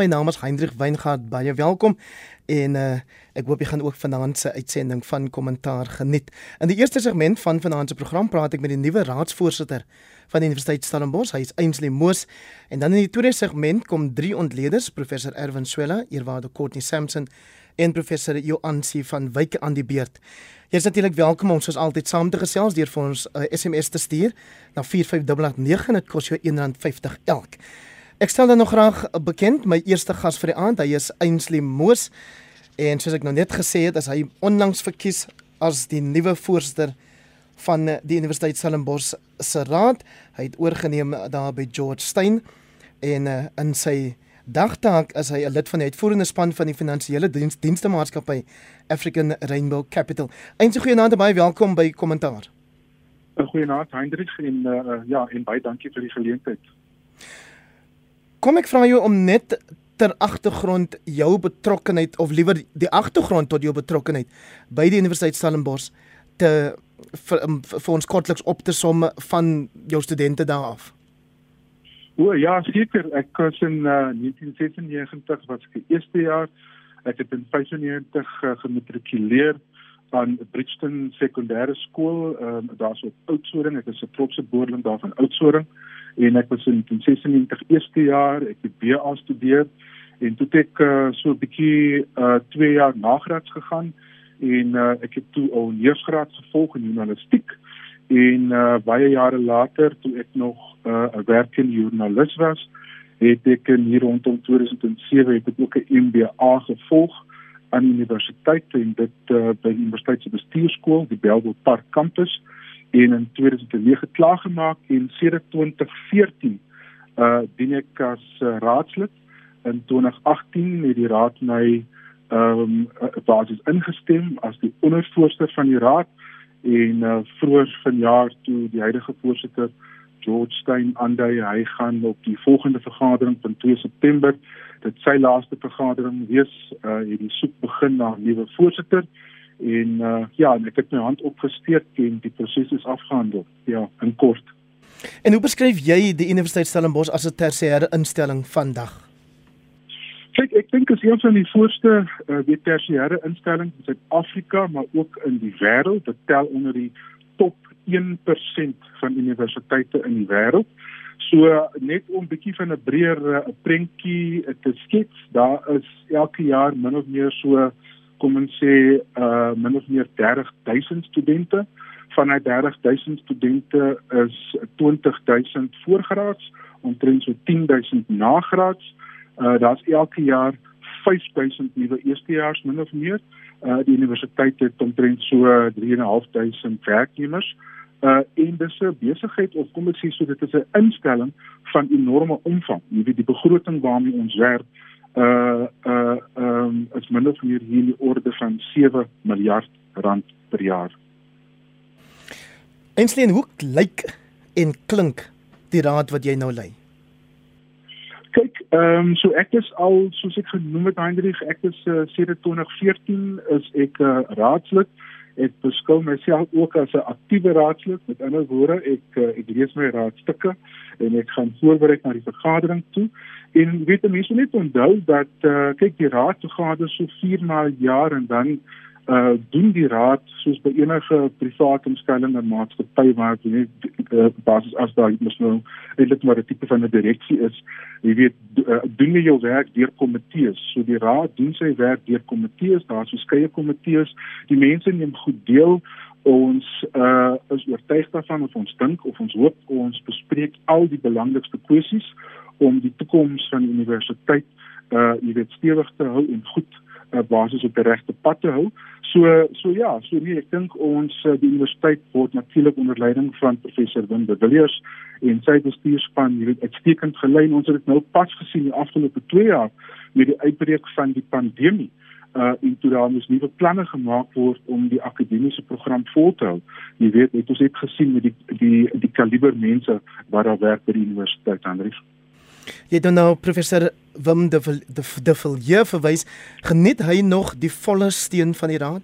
My naam is Hendrik Weingart. Baie welkom. En uh ek hoop jy gaan ook vanaand se uitsending van kommentaar geniet. In die eerste segment van vanaand se program praat ek met die nuwe raadsvoorsitter van die Universiteit Stellenbosch. Hy is Ainsley Moos. En dan in die tweede segment kom drie ontleeders, professor Erwin Swela, eerwaarde Courtney Sampson en professor Joansi van Wyk aan die beurt. Jy is natuurlik welkom om soos altyd saam te gesels deur vir ons uh, SMS te stuur na 45889 en dit kos jou R1.50 elk. Ek stel dan nog graag bekend my eerste gas vir die aand. Hy is Ainsley Moos. En soos ek nou net gesê het, is hy onlangs verkies as die nuwe voorsitter van die Universiteit Stellenbosch se raad. Hy het oorgeneem daar by George Steyn en uh, in sy dagtaak is hy 'n lid van die uitvoerende span van die finansiële diens, dienste maatskappy African Rainbow Capital. Eintlik goeienaand en baie welkom by Kommentaar. Goeienaand Hendrik en uh, ja, en baie dankie vir die geleentheid. Kom ek vra jou om net ter agtergrond jou betrokkeheid of liewer die agtergrond tot jou betrokkeheid by die Universiteit Stellenbosch te vir, um, vir ons kortliks op te som van jou studente daar af. O ja, seker. Ek was in uh, 1996 was ek eerste jaar. Ek het in 95 uh, gematrikuleer aan Bridgton Sekondêre Skool. Ehm uh, daar's op Oudtshoorn. Ek is 'n trotse boerling daar van Oudtshoorn en ek was in 96 eerste jaar ek het BA studeer en toe ek uh, so 'n bietjie uh 2 jaar nagraads gegaan en uh, ek het toe al neersgraad gevolg in journalistiek en uh, baie jare later toe ek nog 'n uh, werkende joernalis was het ek in hier rondom 2007 het ek ook 'n MBA gevolg aan universiteit en dit uh, by die universiteit se bestuurskool die Bellville Park kampus en in 2009 klaargemaak en sedert 2014 uh dien ek as uh, raadslid. In 2018 het die raad my ehm um, basis ingestem as die ondervoorsitter van die raad en uh vroeër vanjaar toe die huidige voorsitter George Steyn aandui. Hy gaan op die volgende vergadering van 2 September dit sy laaste vergadering wees uh het die soek begin na 'n nuwe voorsitter en uh, ja, en ek het my hand opgesteek en die proses is afgehandel. Ja, in kort. En hoe beskryf jy die Universiteit Stellenbosch as 'n tersiêre instelling vandag? Kyk, ek dink as een van die voorste uh, die tersiêre instellings in Suid-Afrika, maar ook in die wêreld, dit tel onder die top 1% van universiteite in die wêreld. So net om 'n bietjie van 'n breër 'n uh, prentjie te skets, daar is elke jaar min of meer so kom ons sê uh min of meer 30000 studente. Van die 30000 studente is 20000 voorgraads, omtrent so 10000 nagraads. Uh daar's elke jaar 5000 nuwe eerstejaars min of meer. Uh die universiteit het omtrent so 3500 werknemers. Uh en dis 'n besigheid of kom ek sê so dit is 'n instelling van enorme omvang. Jy weet die begroting waarmee ons werk uh uh um is minder of meer hier in die orde van 7 miljard rand per jaar. Einstein, hoe lyk en klink die raad wat jy nou lei? Kyk, ehm um, so ek is al soos ek genoem het Hendrik, ek is uh, sedert 2014 is ek 'n uh, raadslid. Ek beskou myself ook as 'n aktiewe raadslid. Met ander woorde, ek uh, ek lees my raadstukke en ek gaan voorberei na die vergadering toe. En weet mense net onthou dat uh, kyk die raad vergader so 4 maal jaar en dan uh doen die raad soos by enige private instelling en maatskappy waar jy net uh, basis as daar mos nou eintlik maar 'n tipe van 'n direksie is. Jy weet uh, doen jy jou werk deur komitees. So die raad doen sy werk deur komitees daar's verskeie komitees. Die mense neem goed deel. Ons uh is oortuig daarvan of ons dink of ons hoop ons bespreek al die belangrikste kwessies om die toekoms van die universiteit uh jy weet stewig te hou en goed uh, basis op die regte pad te hou. So so ja, so nee, ek dink ons uh, die universiteit word natuurlik onder leiding van professor Wim de Villiers en sy bestuurspan, weet uitstekend gelei. Ons het dit nou pas gesien die afgelope 2 jaar met die uitbreek van die pandemie uh en toe daar moes nuwe planne gemaak word om die akademiese program vol te hou. Jy weet, het ons het gesien met die die die kaliber mense wat daar werk by die universiteit Andries. Jy dan nou professor Wim de de Villiers verwys, geniet hy nog die volle steun van die raad?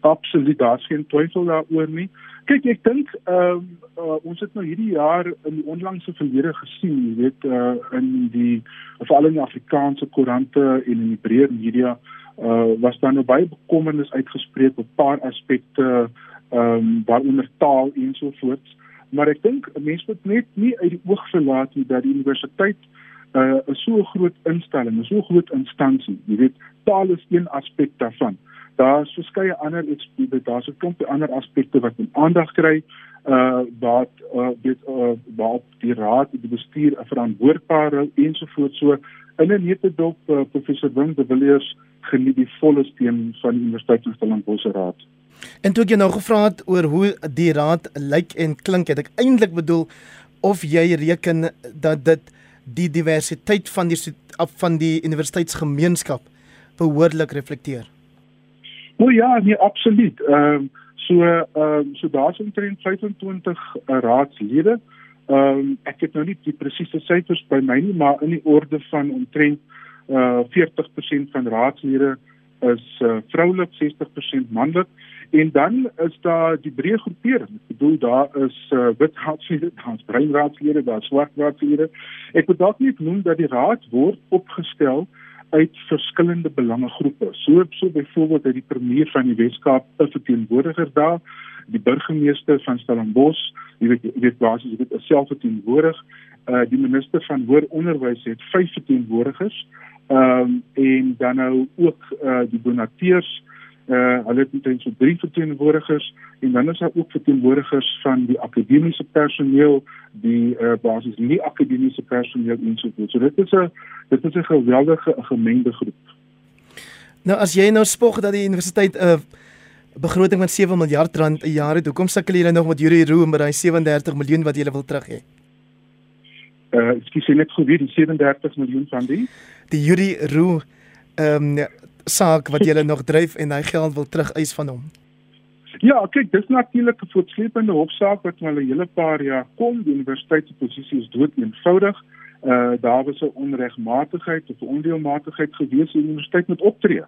Absoluut, daar's geen twyfel daaroor nie. kyk ek dink ehm um, uh, ons het nou hierdie jaar in die onlangse verlede gesien, jy weet uh, in die veral in die Afrikaanse koerante en in die breër media uh, was daar nou baie bekommernis uitgespreek op 'n paar aspekte ehm um, waaronder taal en so voort. Maar ek dink 'n mens moet net nie uit die oog verlaat nie dat die universiteit uh, 'n so groot instelling, 'n so groot instansie, jy weet, taal is een aspek daarvan daar's verskeie ander ekspertise daar's 'n klomp ander aspekte wat aandag kry uh wat uh dit uh wat die raad die bestuur verantwoordbaar ensovoorts so in 'n netedop uh, professor Wim de Villiers geniet die volle steun van die Universiteit van Stellenbosch raad. En toe ek jou nou gevra het oor hoe die raad lyk en klink het ek eintlik bedoel of jy reken dat dit die diversiteit van die van die universiteitsgemeenskap behoorlik reflekteer. O ja, nee absoluut. Ehm um, so ehm um, so daar's omtrent 25 uh, raadslede. Ehm um, ek het nou nie die presiese syfers by my nie, maar in die orde van omtrent uh 40% van raadslede is uh, vroulik, 60% manlik en dan is daar die breë groepering. Ek bedoel daar is uh, wit raadslede, daar's bruin raadslede, daar's swart raadslede. Ek wil dalk net noem dat die raad word opgestel uit verskillende belangegroepe. So so byvoorbeeld uit die premier van die Weskaap, 'n verteenwoordiger daar, die burgemeester van Stellenbosch, jy weet jy weet basies jy weet self verteenwoordig, uh die minister van hoër onderwys het vyf verteenwoordigers. Ehm um, en dan nou ook uh die donateurs uh hulle het intens so drie verteenwoordigers en dan is daar ook verteenwoordigers van die akademiese personeel, die uh basies nie akademiese personeel en so dit is 'n dit is 'n geweldige gemengde groep. Nou as jy nou spog dat die universiteit 'n uh, begroting van 7 miljard rand 'n jaar het, hoekom sukkel julle nog met Yuri Roo met daai 37 miljoen wat julle wil terug hê? Uh ek sê net gou weer die 37 miljoen van die die Yuri Roo ehm um, saak wat jy nog dryf en hy geld wil terugeis van hom. Ja, kyk, dis natuurlik 'n voortsleepende hofsaak wat al 'n hele paar jaar kom. Die universiteit se posisie is dood eenvoudig. Uh daar was 'n onregmatigheid of 'n ondeelmatigheid gewees in die universiteit met optree.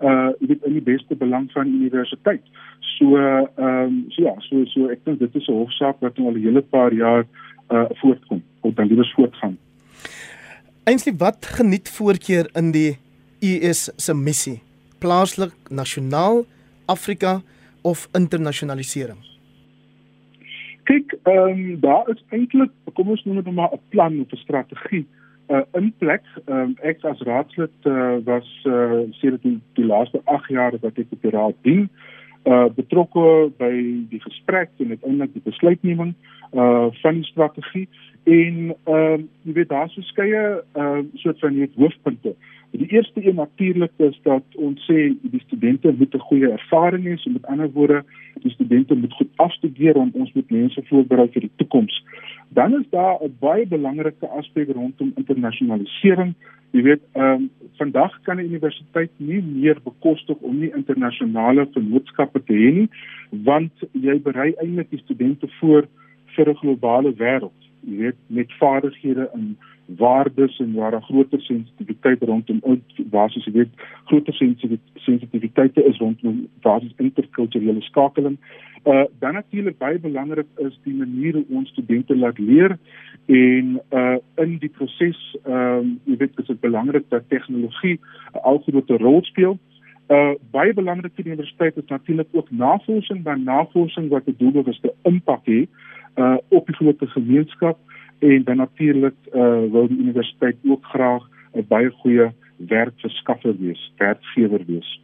Uh dit in die beste belang van die universiteit. So ehm um, so ja, so so ek dink dit is 'n hofsaak wat al 'n hele paar jaar uh voortkom of dan liewer voortgaan. Eintlik wat geniet voorkeur in die US se missie? Plaaslik, nasionaal, Afrika of internasionalisering? Kyk, ehm um, daar is eintlik, kom ons noem dit maar 'n plan of 'n strategie uh, in plek. Ehm um, ek as raadslid uh, was uh, sedert die, die laaste 8 jaar wat ek op die raad dien, uh, betrokke by die gesprek en uiteindelik die besluitneming uh van die strategie en ehm uh, jy weet daar's verskeie ehm uh, soort van net hoofpunte. Die eerste een natuurlik is dat ons sê die studente moet 'n goeie ervaring hê, so met ander woorde, die studente moet goed afstudeer en ons moet mense voorberei vir die toekoms. Dan is daar 'n baie belangrike aspek rondom internasionalisering. Jy weet, ehm um, vandag kan 'n universiteit nie meer bekostig om nie internasionale vennootskappe te hê nie, want jy berei eintlik die studente voor vir 'n globale wêreld. Jy weet, met vaardighede in waardes en waar 'n groter sensitiwiteit rondom basies jy weet groter sensitiwiteite is rondom basies interkulturele skakeling. Uh dan natuurlik baie belangrik is die manier hoe ons studente laat leer en uh in die proses ehm um, jy weet dis dit belangrik dat tegnologie 'n algrote rol speel. Uh baie belangrik vir die universiteit is natuurlik ook navorsing, dan navorsing wat 'n doelbewuste impak het uh op die groter gemeenskap en dan natuurlik uh wil die universiteit ook graag 'n baie goeie werkverskaffer wees, werkgewer wees.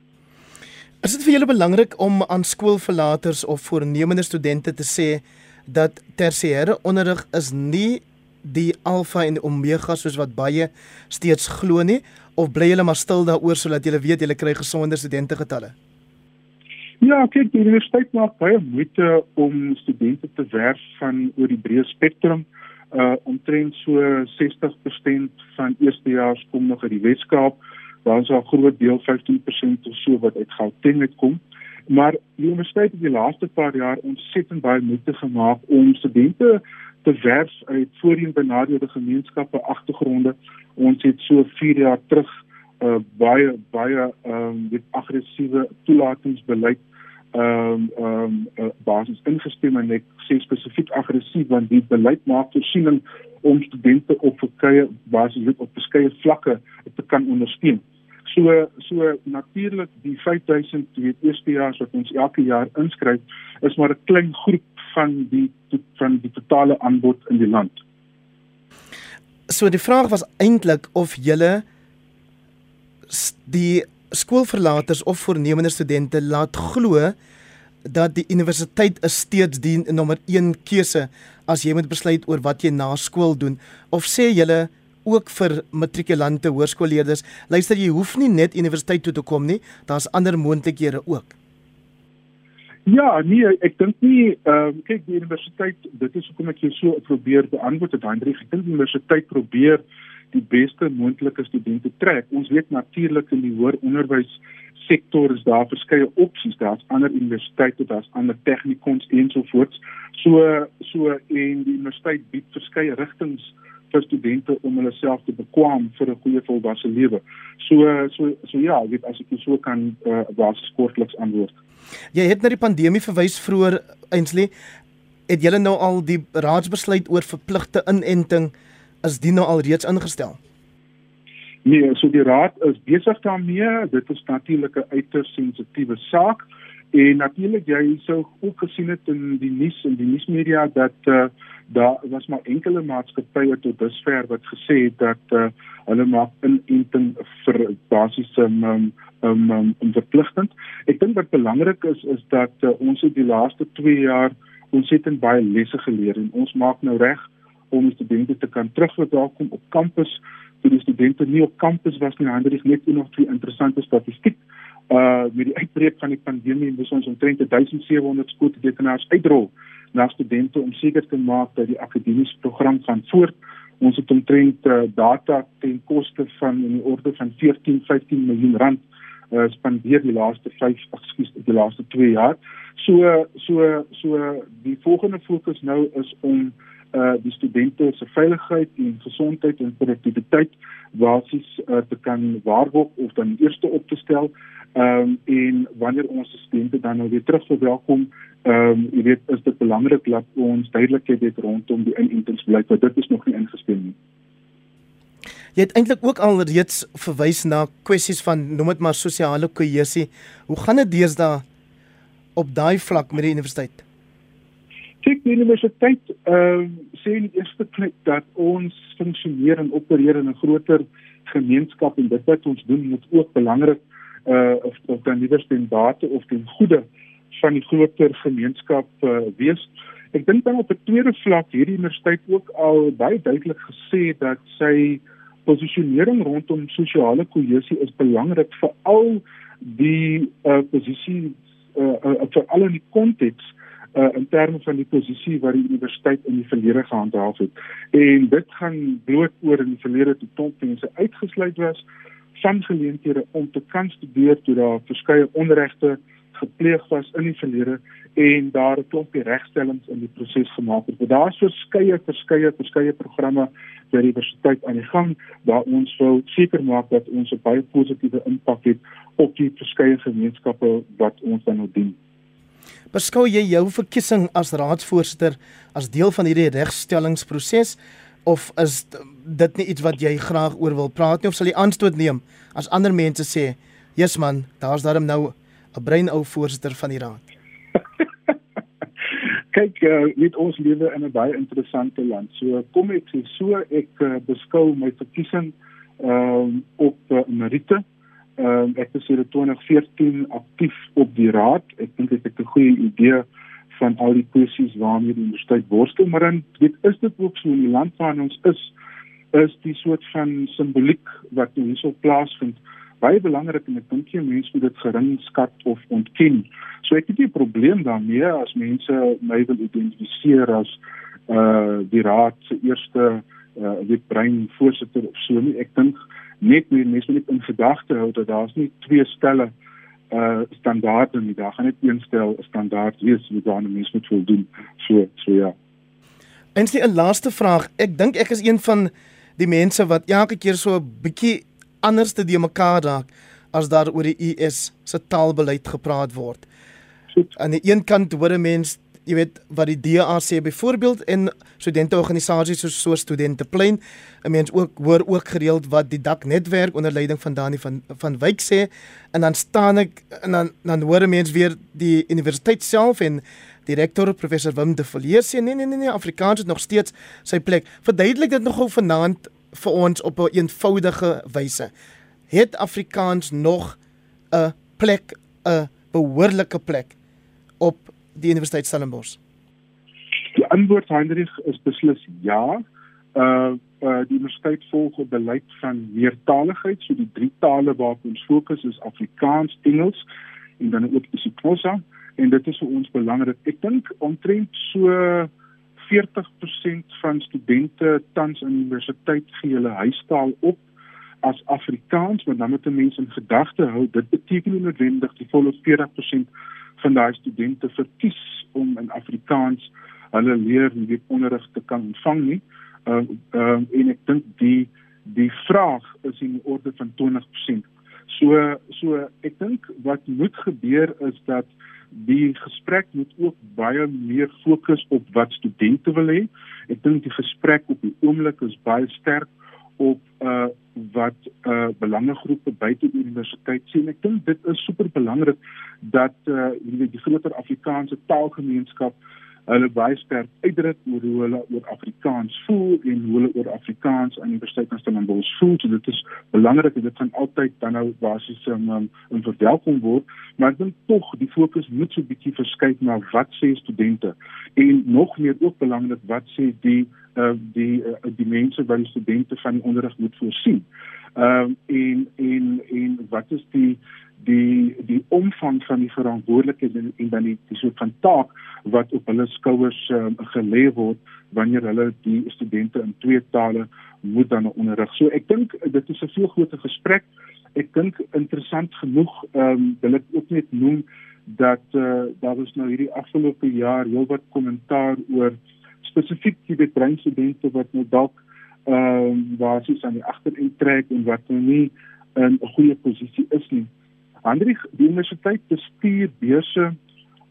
Is dit vir julle belangrik om aan skoolverlaters of voornemende studente te sê dat tersiêre onderrig is nie die alfa en omega soos wat baie steeds glo nie of bly julle maar stil daaroor sodat julle weet julle kry gesonder studente getalle? Ja, kyk, die universiteit maak baie moeite om studente te werf van oor die breë spektrum uh omtrent so 60% van eerstejaars kom nog uit die Weskaap. Daar is 'n groot deel 15% of so wat uit Gauteng uitkom. Maar die universiteit het die laaste paar jaar ontsettend baie moeite gemaak om studente te werf uit voorheen benadeelde gemeenskappe agtergronde. Ons het so 4 jaar terug uh baie baie ehm um, dit aggressiewe toelatingsbeleid ehm um, ehm um, uh, basis ingestem en ek sê spesifiek aggressief want die beleid maak voorsiening om studente op verskeie basis op verskeie vlakke te kan ondersteun. So so natuurlik die 5000 weet eerstejaars wat ons elke jaar inskryf is maar 'n klein groep van die van die totale aanbod in die land. So die vraag was eintlik of julle die skoolverlaters of voornemende studente laat glo dat die universiteit is steeds die nommer 1 keuse as jy moet besluit oor wat jy na skool doen of sê julle ook vir matrikulante hoërskoolleerders luister jy hoef nie net universiteit toe te kom nie daar's ander moontlikhede ook Ja, nee, ek dink nie ehm um, kyk die universiteit dit is hoekom ek jou so probeer beantwoord het Hendrik. Ek dink die universiteit probeer die beste moontlike studente trek. Ons weet natuurlik in die hoër onderwys sektor is daar verskeie opsies. Daar's ander universiteite, daar's ander tegnikons ensovoorts. So so en die universiteit bied verskeie rigtings vir studente om hulle self te bekwam vir 'n goeie volwasse lewe. So so so ja, ek weet as ek so kan uh, was kortliks antwoord. Jy het na die pandemie verwys vroeër Ainsley. Het julle nou al die raadsbesluit oor verpligte inenting is dit nou al reeds ingestel? Nee, so die raad is besig daarmee. Dit is natuurlik 'n uiters sensitiewe saak en natuurlik jy sou ook gesien het in die nuus en die nuusmedia dat uh, daar was maar enkele maatskappye tot dusver wat gesê het dat uh, hulle maak inenting vir basiese um, um, um, um, um, verpligtend. Ek dink wat belangrik is is dat uh, ons het die laaste 2 jaar ontsettend baie lesse geleer en ons maak nou reg om studente te kan terugverwelkom op kampus. Vir die studente nie op kampus was nie, ander is net nog twee interessante statistiek. Uh met die uitbreek van die pandemie moes ons omtrent 1700 skooltekenaars uitrol na studente om seker te maak dat die akademiese program gaan voort. Ons het omtrent uh, data ten koste van in die orde van 14 15 miljoen rand uh, spandeer die laaste 5 ekskuus die laaste 2 jaar. So so so die volgende fokus nou is om uh die studente se veiligheid en gesondheid en produktiwiteit basies uh, te kan waarborg of dan eerste op te stel. Ehm um, en wanneer ons studente dan nou weer terug verwelkom, ehm um, jy weet is dit belangrik dat ons duidelikheid het rondom die inentingsbeleid want dit is nog nie ingestel nie. Jy het eintlik ook al reeds verwys na kwessies van noem dit maar sosiale kohesie. Hoe gaan dit deesdae op daai vlak met die universiteit? Die universiteit ehm uh, sê in eerste plek dat ons funksioneer en opereer in 'n groter gemeenskap en dit wat ons doen moet ook belangrik uh of, of dan liewer ten bate of ten goeie van die groter gemeenskap uh, wees. Ek dink dan op 'n tweede vlak hierdie universiteit ook al baie duidelik gesê dat sy posisionering rondom sosiale kohesie is belangrik vir al die uh, posisie uh, uh, vir al in die konteks uh, in terme van die posisie wat die universiteit in die verlede gehandhaaf het. En dit gaan bloot oor in die verlede toe tot mense uitgesluit was van geleenthede om te kan studeer toe daar verskeie onregte gepleeg was in die verlede en daar 'n klompie regstellings in die proses gemaak het. Daar is verskeie verskeie verskeie programme by die universiteit aan die gang waar ons wil seker maak dat ons 'n baie positiewe impak het op die verskeie gemeenskappe wat ons dan nou dien. Beskou jy jou verkiesing as raadsvoorsitter as deel van hierdie regstellingsproses of is dit nie iets wat jy graag oor wil praat nie of sal jy aanstoot neem as ander mense sê, "Jesus man, daar's daarom nou 'n brein ou voorsitter van die raad. Kyk, uh, weet ons lewe in 'n baie interessante land. So kom ek sê so ek uh, beskou my verkiesing ehm uh, op uh, Merite. Ehm uh, ek is in 2014 aktief op die raad. Ek dink dit is 'n goeie idee van al die kwessies waarmee die universiteit worstel, maar dan weet is dit ook so in die land waar ons is is die soort van simboliek wat hierso plaasvind baie belangrik en ek dink jy mense moet dit gering skat of ontken. So ek het nie 'n probleem daarmee as mense my wil identifiseer as uh die raad se eerste uh die brein voorsitter of so nie. Ek dink net mense moet in gedagte hou dat daar's nie twee stelle uh standaarde nie. Daar gaan net een stel standaard wees wat dan mense moet voldoen. So so ja. En sien 'n laaste vraag. Ek dink ek is een van die mense wat elke keer so 'n bietjie anders te die mekaar raak as daar oor die US se taalbeleid gepraat word. Goed. Aan die een kant hoor 'n mens jy weet wat die DA sê byvoorbeeld en studenteorganisasies soos so studente plein 'n mens ook hoor ook gereeld wat die dak netwerk onder leiding van Dani van van Wyk sê en dan staan ek en dan dan hoor 'n mens weer die universiteit self en direkteur professor Wim de Villiers sê nee nee nee nee Afrikaans het nog steeds sy plek. Verduidelik dit nogal vanaand vir ons op 'n een eenvoudige wyse. Het Afrikaans nog 'n plek 'n behoorlike plek op die Universiteit Stellenbosch? Die antwoord Hendrik is beslis ja. Uh uh die universiteit volg 'n beleid van meertaligheid, so die drie tale waarop ons fokus is Afrikaans, Engels en dan ook isiXhosa en dit is vir ons belangrik. Ek dink omtrent so 40% van studente tans aan die universiteit gee hulle huistaal op as Afrikaans, maar dan moet 'n mens in gedagte hou, dit beteken nie noodwendig die volle 40% van daai studente verkies om in Afrikaans hulle leer en die onderrig te kan ontvang nie. Ehm uh, uh, en ek dink die die vraag is in orde van 20%. So so ek dink wat moet gebeur is dat die gesprek moet ook baie meer fokus op wat studente wil hê. Ek dink die gesprek op die oomblik is baie sterk op uh wat uh belangegroepe buite die universiteit sien. Ek dink dit is super belangrik dat uh die, die groter Afrikaanse taalgemeenskap hulle baie sterk uitdruk oor hoe hulle oor Afrikaans voel en hoe hulle oor Afrikaans aan die Universiteit van Stellenbosch voel. So dit is belangrik en dit gaan altyd dan nou basies um, um, in verwelkom word, maar ek dink tog die fokus moet so 'n bietjie verskuif na wat sê studente en nog meer ook belangrik wat sê die uh, die uh, die mense wat die studente van die onderrig moet voorsien. Ehm uh, en en en wat is die die die omvang van die verantwoordelikheid en, en dan die, die soort van taak wat op hulle skouers um, gelê word wanneer hulle die studente in twee tale moet dan onderrig. So ek dink dit is 'n veel groter gesprek. Ek dink interessant genoeg ehm um, wil ek ook net noem dat uh, daar was nou hierdie afgelope jaar heelwat kommentaar oor spesifiek die breinstudente wat nou dalk ehm um, basies aan die agterend trek en wat nou nie in 'n goeie posisie is nie. Hendrik, die universiteit bestuur beurse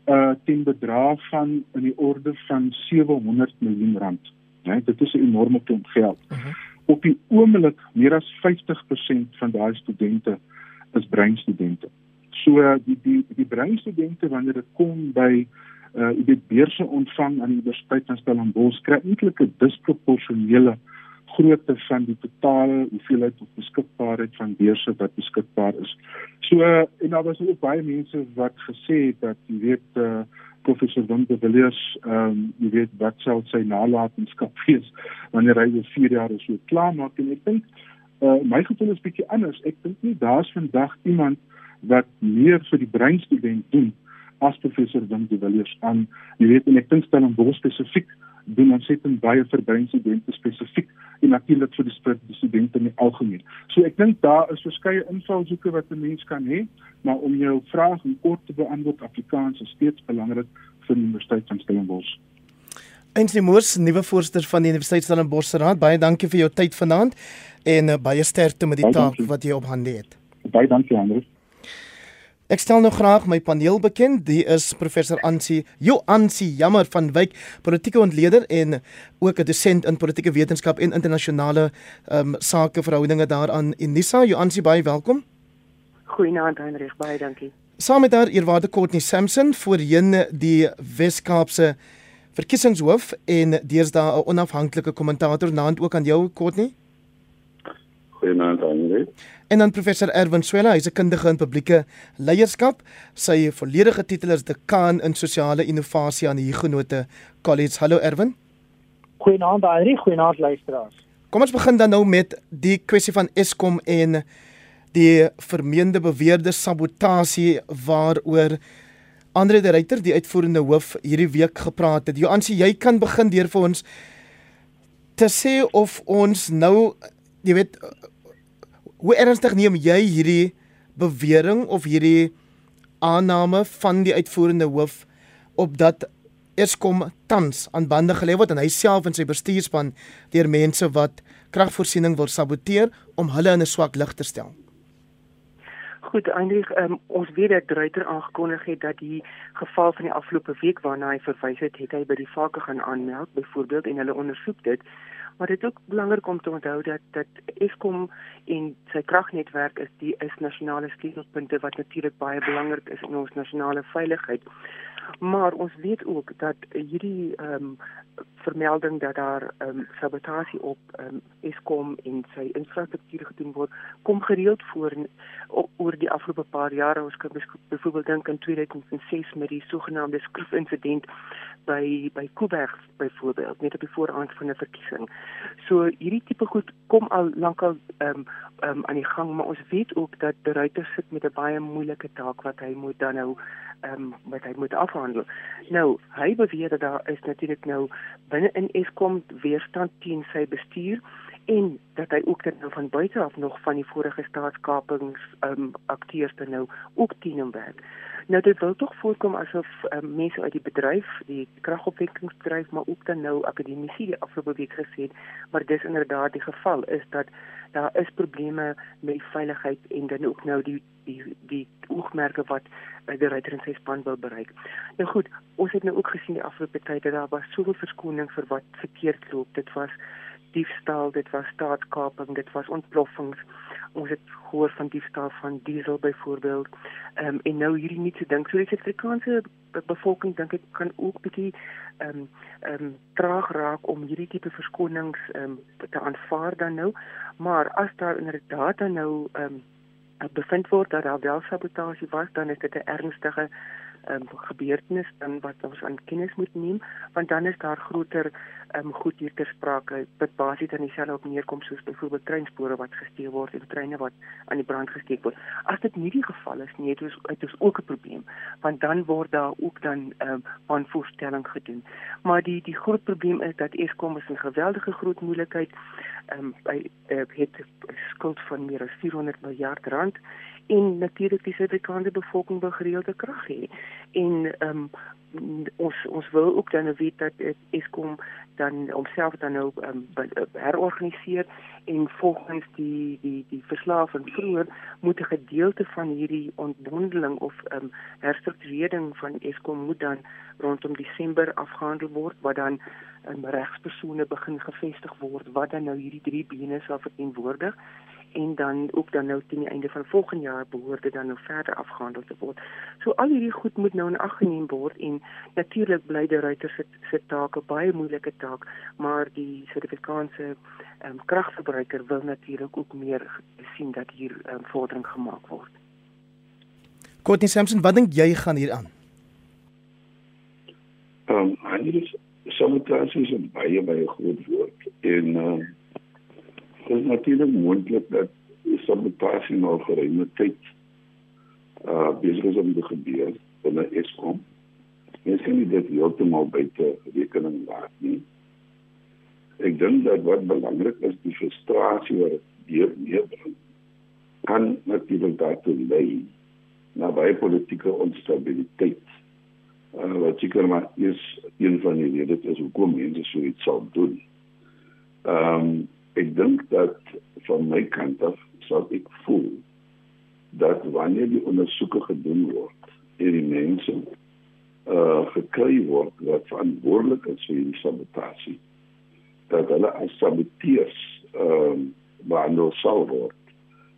uh teen bedrag van in die orde van 700 miljoen rand. Ja, dit is 'n enorme klomp geld. Uh mhm. -huh. Op die oomblik meer as 50% van daai studente is breinstudente. So uh, die die die breinstudente wanneer dit kom by uh die beurse ontvang aan die Universiteit van Stellenbosch kry eintlik 'n disproporsionele uh grootte van die totale hoeveelheid of beskikbaarheid van beurse wat beskikbaar is. So en daar was ook baie mense wat gesê het dat jy weet uh, professor Van der Villiers ehm um, jy weet wat sou sy nalatenskap wees wanneer hy oor 4 jaar so klaar maak en ek dink uh, my gevoel is bietjie anders. Ek dink nie daar's vandag iemand wat meer vir die breinstudent doen as professor Van der Villiers aan jy weet en ek dink hom baie spesifiek doen ontsettend baie vir breinstudente spesifiek en natuurlik vir die, studente in die algemeen. So ek dink daar is verskeie invalshoeke wat 'n mens kan hê, maar om jou vraag in kort te beantwoord, Afrikaans is steeds belangrik vir die Universiteit van Stellenbosch. Einsie Moors, nuwe voorsteur van die Universiteit Stellenbosch se raad, baie dankie vir jou tyd vanaand en uh, baie sterkte met die taak wat jy op hande het. Baie dankie, Andreus. Ek stel nou graag my paneel bekend. Die is professor Ansie Joansie Jammer van Wyk, politieke ontleder en ook 'n dosent in politieke wetenskap en internasionale ehm um, sake verhoudinge daaraan Unisa. Joansie, baie welkom. Goeienaand Heinrich, baie dankie. Saam met haar eerwaarde Courtney Sampson voorheen die Wes-Kaapse verkiesingshoof en deesdae 'n onafhanklike kommentator naand ook aan jou Courtney. Goeienaand Heinrich. En dan professor Erwin Swela, hy's 'n kundige in publieke leierskap. Sy volledige titel is dekaan in sosiale innovasie aan die Huguenote College. Hallo Erwin. Goeienaand Henry, goeienaand luisteraars. Kom ons begin dan nou met die kwessie van Eskom en die vermeende beweerde sabotasie waaroor Andre de Ruyter, die uitvoerende hoof, hierdie week gepraat het. Joansie, jy kan begin deur vir ons te sê of ons nou, jy weet, Hoe ernstig neem jy hierdie bewering of hierdie aanname van die uitvoerende hoof op dat Eskom tans aan bande gelê word en hy self en sy bestuurspan deur mense wat kragvoorsiening wil saboteer om hulle in 'n swak lig te stel? Goed, eintlik um, ons weet dat Dreiter aangekondig het dat die geval van die afgelope week waarna hy verwys het, het hy by die vake gaan aanmeld byvoorbeeld en hulle ondersoek dit. Maar dit is ook belangrik om te onthou dat dat Eskom en sy kragnetwerk is die is nasionale sleutelpunte wat natuurlik baie belangrik is in ons nasionale veiligheid. Maar ons weet ook dat hierdie ehm um, vermelding dat daar um, sabotasie op um, Eskom en sy infrastruktuur gedoen word, kom gereeld voor in, oor die afgelope paar jare. Ons kan byvoorbeeld dink aan 2006 met die sogenaamde skroefinsident by by Kuiberg byvoorbeeld, net op die vooraand van 'n verkiesing. So hierdie tipe goed kom al lankal ehm um, um, aan die gang, maar ons weet ook dat die ruiter sit met 'n baie moeilike taak wat hy moet dan nou ehm um, wat hy moet afhandel. Nou, hy beweer dat daar is natuurlik nou binne in Eskom weerstand teen sy bestuur en dat hy ook dan nou van buite af nog van die vorige staatskapings ehm um, akteurs dan nou ook teen hom werk. Nou dit wil tog voorkom asof um, mense uit die bedryf, die kragopwekkingsbedryf, maar ook dan nou akademici die afgelope week gesê het, maar dis inderdaad die geval is dat daar is probleme met veiligheid en dan ook nou die die die oogmerke wat by die ryter en sy span wil bereik. Nou goed, ons het nou ook gesien die afgelope tyd dat daar was soveel verskoning vir wat verkeerd loop. Dit was diefstal, dit was staatskaping, dit was ontploffings. Ons het gehoor van diefstal van diesel byvoorbeeld. Ehm um, en nou hierdie nuutste ding, so die Suid-Afrikaanse bevolking dink ek kan ook bietjie ehm um, ehm um, traag raak om hierdie tipe verskonings ehm um, te aanvaar dan nou. Maar as daar inderdaad dan nou ehm um, bevind word dat daar wel sabotasie was, dan is dit 'n ernstige um, gebeurtenis dan wat ons aan kennis moet neem want dan is daar groter um, goed hier ter sprake wat basies dan dieselfde op neerkom soos byvoorbeeld treinspore wat gesteel word en treine wat aan die brand gesteek word. As dit nie die geval is nie het ons het ons ook 'n probleem want dan word daar ook dan um, aanvoerstelling gedoen. Maar die die groot probleem is dat Eskom is 'n geweldige groot moeilikheid um, by uh, het skuld van meer as 400 miljard rand en natuurlik die Suid-Afrikaanse bevolking wil gereelde krag hê. En ehm um, ons ons wil ook dan weet dat Eskom dan homself dan nou um, herorganiseer en volgens die die die verslae van vroeër moet 'n gedeelte van hierdie ontbondeling of um, herstrukturering van Eskom moet dan rondom Desember afgehandel word wat dan um, regspersone begin gevestig word wat dan nou hierdie drie bene sal verteenwoordig en dan ook dan nou teen die einde van volgende jaar behoort dit dan nou verder afgehandel te word. So al hierdie goed moet nou in ag geneem word en natuurlik bly die ruiter se se taak 'n baie moeilike taak, maar die Suid-Afrikaanse um, kragverbruiker wil natuurlik ook meer sien dat hier um, vordering gemaak word. Courtney Sampson, wat dink jy gaan hier aan? Ehm um, eintlik sabotasie is 'n baie baie groot woord en ehm um, is natuurlik moontlik dat sabotasie nou geruime tyd uh besig is om te gebeur binne Eskom. Mens kan nie dit heeltemal buite rekening laat nie. Ek dink dat wat belangrik is, die frustrasie wat hier neerbring kan natuurlik daartoe lei na baie politieke onstabiliteit. Uh, wat seker maar is een van die redes is hoekom mense so iets sal doen. Ehm um, ek dink dat van my kant af sal ek voel dat wanneer die ondersoeke gedoen word en die mense uh gekry word wat verantwoordelik is vir die sabotasie dat hulle as saboteurs ehm uh, behandel sal word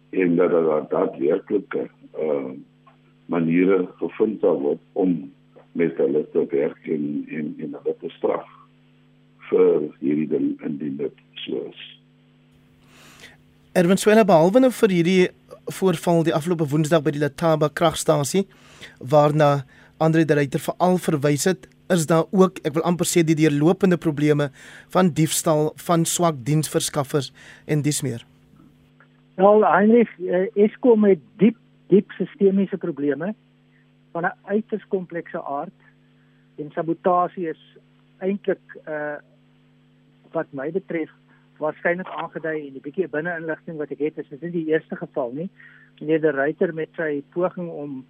en dat daar daadwerklike uh maniere gevind sal word om met hulle te werk en en en hulle te straf vir hierdie ding indien dit so is. Erwin Swela behalwe nou vir hierdie voorval die afgelope Woensdag by die Letaba kragstasie waarna Andre de Ruyter veral verwys het, is daar ook, ek wil amper sê die deurlopende probleme van diefstal van swak diensverskaffers en dis meer. Nou, Heinrich, eh, Eskom het diep diep sistemiese probleme van 'n uiters komplekse aard en sabotasie is eintlik uh wat my betref waarskynlik aangedui en 'n bietjie binne-inligting wat ek het is dit nie die eerste geval nie. Meneer De Ruyter met sy poging om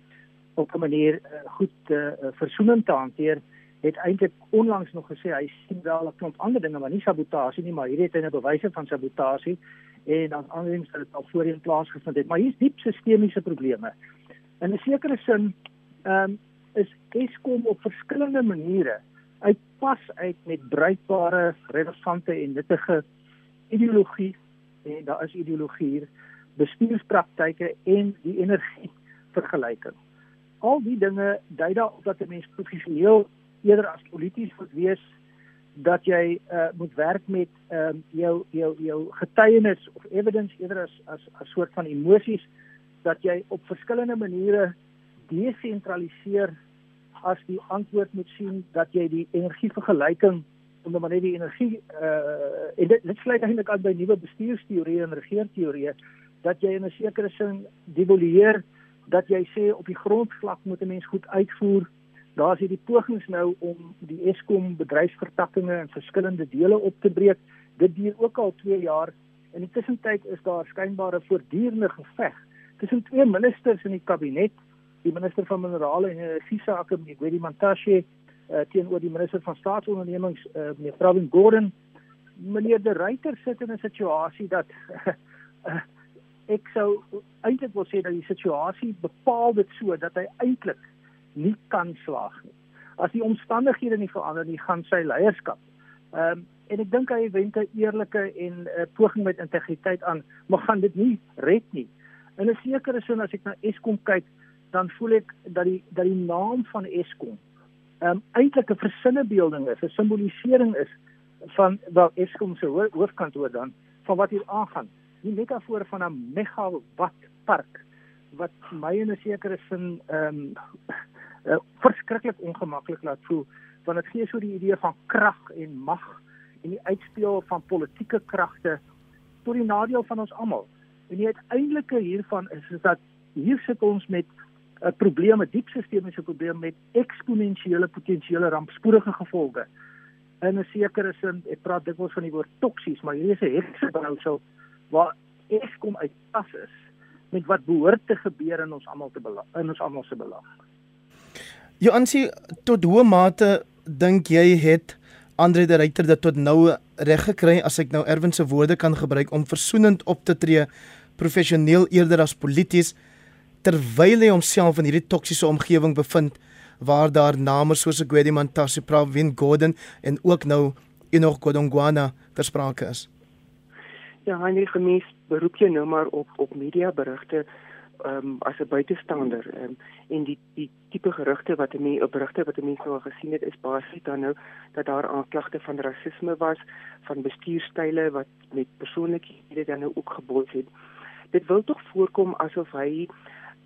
op 'n manier uh, goed uh, versoening te hanteer, het eintlik onlangs nog gesê hy sien wel 'n klomp ander dinge maar nie sabotasie nie, maar hierdie het 'n bewyse van sabotasie en dan aannemings dat dit al voorheen plaasgevind het, maar hier's diep sistemiese probleme. In 'n sekere sin ehm um, is Eskom op verskillende maniere uitpas uit met bruikbare, relevante en nuttige ideologie en daar is ideologie hier, bestuurspraktyke en die energie vergelyking. Al die dinge dui daarop dat 'n mens professioneel eerder as polities moet wees dat jy uh, moet werk met ehm um, jou jou jou getuienis of evidence eerder as as 'n soort van emosies dat jy op verskillende maniere desentraliseer as die antwoord moet sien dat jy die energievergelyking onder maar net die energie uh en dit dit sluit eintlik aan by nuwe bestuursteorieë en regeerteorieë dat jy in 'n sekere sin devalueer dat jy sê op die grondvlak moet 'n mens goed uitvoer. Daar's hierdie pogings nou om die Eskom bedryfsvertakkings in verskillende dele op te breek. Dit duur ook al 2 jaar. In die tussentyd is daar skynbare voortdurende geveg tussen twee ministers in die kabinet, die minister van minerale en energie sake, Gwedi Mantashe, uh, teenoor die minister van staatsondernemings, uh, meneer Pravin Gordhan. Meneer De Ruyter sit in 'n situasie dat uh, ek sou eintlik wil sê dat die situasie bepaal dit so dat hy eintlik nie kan slaag nie. As die omstandighede nie verander nie, gaan sy leierskap. Ehm um, en ek dink hy wend 'n eerlike en 'n uh, poging met integriteit aan, maar gaan dit nie red nie. In 'n sekere sin as ek na Eskom kyk, dan voel ek dat die dat die naam van Eskom um, eintlik 'n versinnebeelding is, 'n simbolisering is van wel Eskom se hoofkantoor dan van wat hier aangaan die metafoor van 'n megawatt park wat my in 'n sekere sin ehm um, uh, verskriklik ongemaklik laat voel want dit gee so die idee van krag en mag en die uitspeel van politieke kragte tot die nadeel van ons almal. En die uiteindelike hiervan is is dat hier sit ons met 'n probleem, 'n diep sistemiese probleem met eksponensiële potensiële rampspoedige gevolge. In 'n sekere sin, ek praat dikwels van die woord toksies, maar hier is 'n heksebrousel waar Eskom uitpas is met wat behoort te gebeur in ons almal te belang in ons almal se belang. Joansie tot hoe mate dink jy het Andre de Ruyter dit tot nou reg gekry as ek nou Erwin se woorde kan gebruik om versoenend op te tree professioneel eerder as polities terwyl hy homself in hierdie toksiese omgewing bevind waar daar name soos Gwedi Mantashe, Pravin Gordhan en ook nou Enoch Godongwana ter sprake is. Ja, hy gemis beroep jy nou maar op op media berigte ehm um, as 'n buitestander um, en die die tipe gerugte wat 'n mens op berigte wat 'n mens nou gesien het is basies dan nou dat daar aanklagte van rasisme was, van bestuurstyle wat met persoonlikhede dan nou ook gebots het. Dit wil tog voorkom asof hy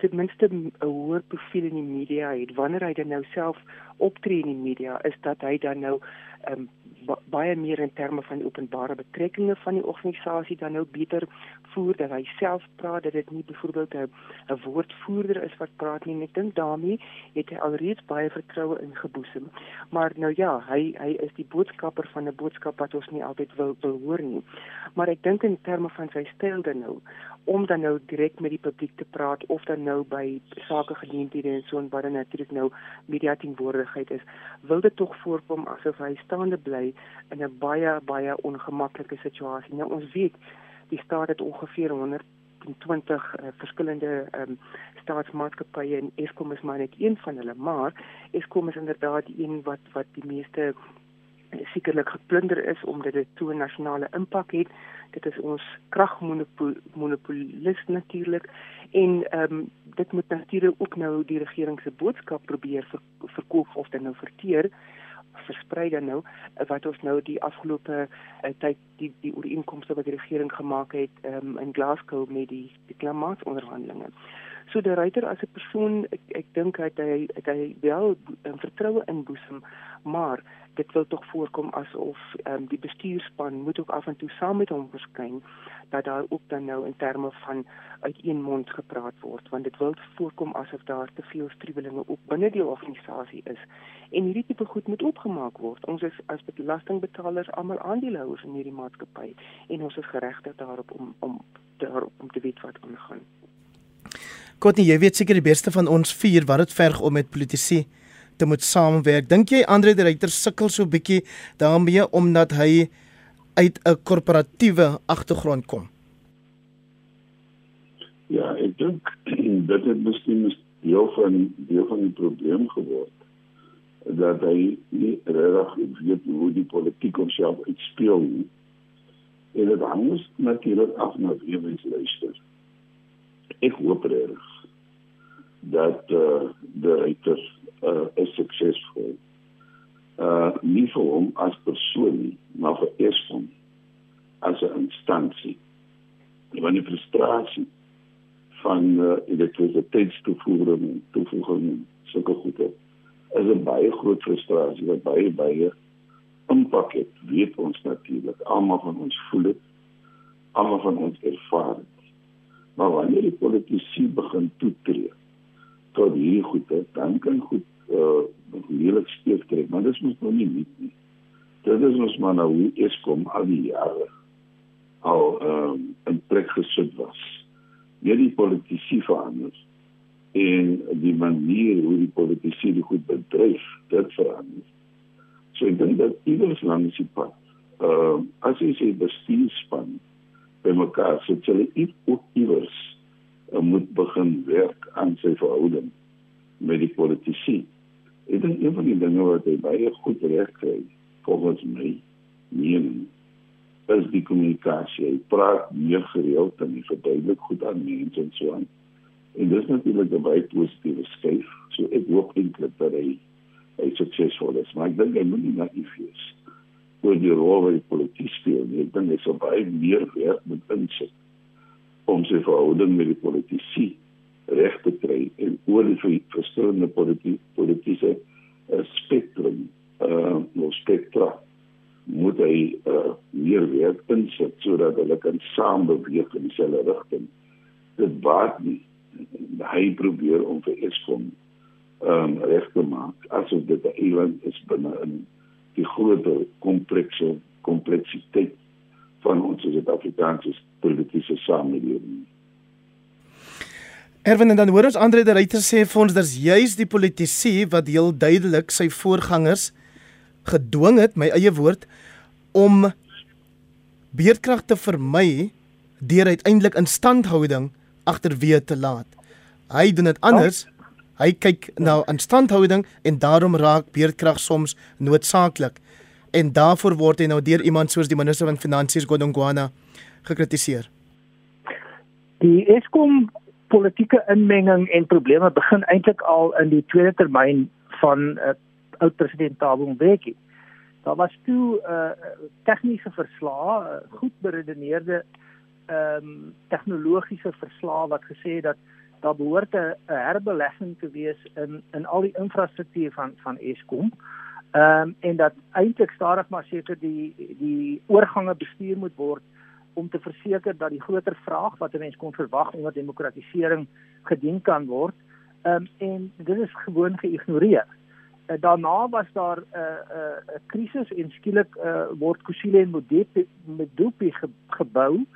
ten minste 'n hoër profiel in die media het. Wanneer hy dan nou self optree in die media is dat hy dan nou um, baie meer in terme van openbare betrekkinge van die organisasie dan nou beter voer dat hy self praat dat dit nie byvoorbeeld 'n woordvoerder is wat praat nie. En ek dink daarmee het hy alreeds baie vertroue ingeboesem. Maar nou ja hy hy is die boodskapper van 'n boodskap wat ons nie altyd wil wil hoor nie. Maar ek dink in terme van sy styl dan nou om dan nou direk met die publiek te praat of dan nou by sake geleenthede en so en dan natuurlik nou media teenwoordigheid is wil dit tog voorkom asof hy staande bly in 'n baie baie ongemaklike situasie. Nou ons weet die staat het ongeveer 120 uh, verskillende um, staatsmaatskappye en Eskom is maar net een van hulle, maar Eskom is inderdaad die een wat wat die meeste sekerlik geplunder is omdat dit toe 'n nasionale impak het. Dit is ons kragmonopolis natuurlik en ehm um, dit moet natuurlik ook nou die regering se boodskap probeer ver, verkoop of dan nou verteer versprei dan nou wat ons nou die afgelope uh, tyd die die ooreenkomste wat die regering gemaak het um, in Glasgow met die die klimaatonderhandelinge. So die ryter as 'n persoon ek ek dink hy het hy wel 'n vertroue inboesem, maar dit wil tog voorkom asof um, die bestuurspan moet ook af en toe saam met hom verskyn dat daar ook dan nou in terme van uit een mond gepraat word want dit wil voorkom asof daar te veel striwelinge ook binne die organisasie is. En hierdie tipe goed moet opgemaak word. Ons is as belastingbetalers almal aandeelhouers in hierdie maatskappy en ons is geregtig daarop om om daarop om te weet wat aangaan Kotnie jy weet seker die beste van ons vier wat dit verg om met politici te moet saamwerk. Dink jy Andre de Ruyter sukkel so bietjie daarmee omdat hy uit 'n korporatiewe agtergrond kom? Ja, ek dink dit het miskien deel van deel van die probleem geword dat hy nie reg weet hoe die politiek homself uitspeel nie. En dit hang natuurlik af na wie mens luister. Ek hoop reg dat eh uh, die reiter eh uh, is suksesvol. Eh uh, nie vir hom as persoon nie, maar vir Eskom as 'n instansie. Want die frustrasie van uh, elektrisiteitstoevoering, toevoeging, sulke goede is 'n baie groot frustrasie wat baie baie impak het. Weet ons natuurlik, almal van ons voel dit. Almal van ons ervaar dit. Maar wanneer die politici begin toetree tot hierdie goede, dan kan goed uh heerlik steek trek, maar dit is mos nou nie net nie. Dit is ons maar nou hoe Eskom al die jare al ehm um, in plek gesit was. Nie die politici verander en die manier hoe die politici dit goed bedryf, dit verander. So ek dink dat iewers langs die pad, ehm uh, as jy sê bestuurspan by mekaar sit, so hulle ook iewers uh, moet begin werk aan sy verhouding met die politici. Ek dink een van die dinge wat hy baie goed reg kry, volgens my, mening, is die kommunikasie. Hy praat meer gereeld en hy verduidelik goed aan mense en so aan. En dis natuurlik 'n baie positiewe skuif. So ek hoop eintlik dat hy hy suksesvol is. Maar ek dink hy moet nie naïef wees oor die rol wat die politiek speel. Ek dink hy sou baie meer werk moet insit om sy verhouding met die politici reg te kry en oor die verskillende politieke politieke uh, spektrum uh nou spektra moet hy uh, meer werk insit sodat hulle kan saam beweeg in dieselfde rigting. Dit baat nie hy probeer om vir Eskom ehm um, reg te maak asof dit 'n eiland is binne in die groter komplekse kompleksiteit van ons Suid-Afrikaanse politieke samelewing. Erwin en dan hoor ons Andre de Ruyter sê vir ons daar's juis die politici wat heel duidelik sy voorgangers gedwing het, my eie woord, om beerdkrag te vermy deur uiteindelik instandhouding agterweë te laat. Hy doen dit anders. Oh. Hy kyk na instandhouding en daarom raak beerdkrag soms noodsaaklik. En daarvoor word hy nou deur iemand soos die minister van finansies Godongwana gekritiseer. Die Eskom politieke inmenging en probleme begin eintlik al in die tweede termyn van uh, oud president Thabo Mbeki. Daar was toe 'n uh, tegniese verslag, uh, goed beredeneerde ehm um, tegnologiese verslag wat gesê het dat daar behoort 'n herbelegging te wees in in al die infrastruktuur van van Eskom. Ehm um, en dat eintlik stadig maar seker die die oorgange bestuur moet word om te verseker dat die groter vraag wat 'n mens kon verwag onder demokratisering gedien kan word. Ehm um, en dit is gewoon geïgnoreer. Uh, daarna was daar 'n uh, 'n uh, 'n krisis en skielik uh, word Kusile en Modepi met Dupi ge, gebou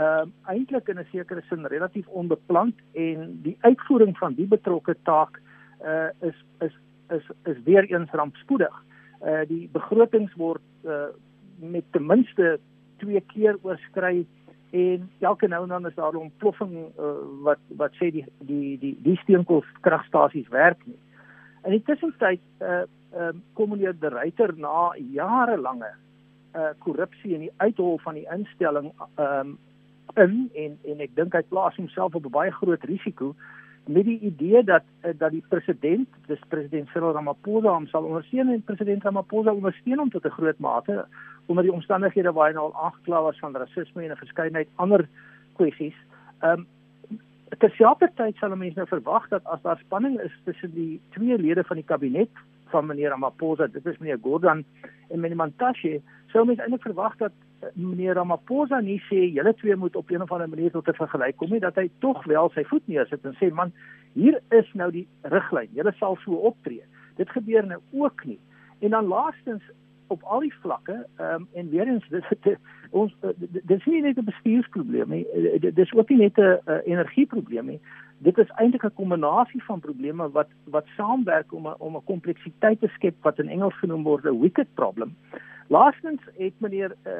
ehm uh, eintlik in 'n sekere sin relatief onbeplant en die uitvoering van die betrokke taak uh is is is is weer eens rampspoedig. Uh die begrotings word uh met ten minste twee keer oorskry en elke nou en dan is daar 'n ontploffing uh, wat wat sê die die die die steenkoolkragstasies werk nie. In die tussentyd uh ehm uh, kom meneer De Ruyter na jarelange uh korrupsie en die uithol van die instelling ehm um, in en en ek dink hy plaas homself op 'n baie groot risiko met die idee dat eh, dat die president, dis president Cyril Ramaphosa hom sal ondersteun en president Ramaphosa ondersteun hom tot 'n groot mate onder die omstandighede waar hy al aangekla was van rasisme en 'n verskeidenheid ander kwessies. Ehm um, terselfdertyd sal mense nou verwag dat as daar spanning is tussen die twee lede van die kabinet van meneer Ramaphosa, dit is meneer Gordhan en meneer Mantashe, sou mense eintlik verwag dat meneer Ramaphosa nie sê julle twee moet op een of ander manier tot 'n vergelyk kom nie dat hy tog wel sy voet neersit en sê man hier is nou die riglyn. Julle sal so optree. Dit gebeur nou ook nie. En dan laastens op al die vlakke um, en weer eens dis dit ons dis nie net 'n bestuursprobleem nie. Dis ook nie net 'n energieprobleem nie. Dit is eintlik 'n kombinasie van probleme wat wat saamwerk om a, om 'n kompleksiteit te skep wat in Engels genoem word 'n wicked problem Laastens het meneer uh,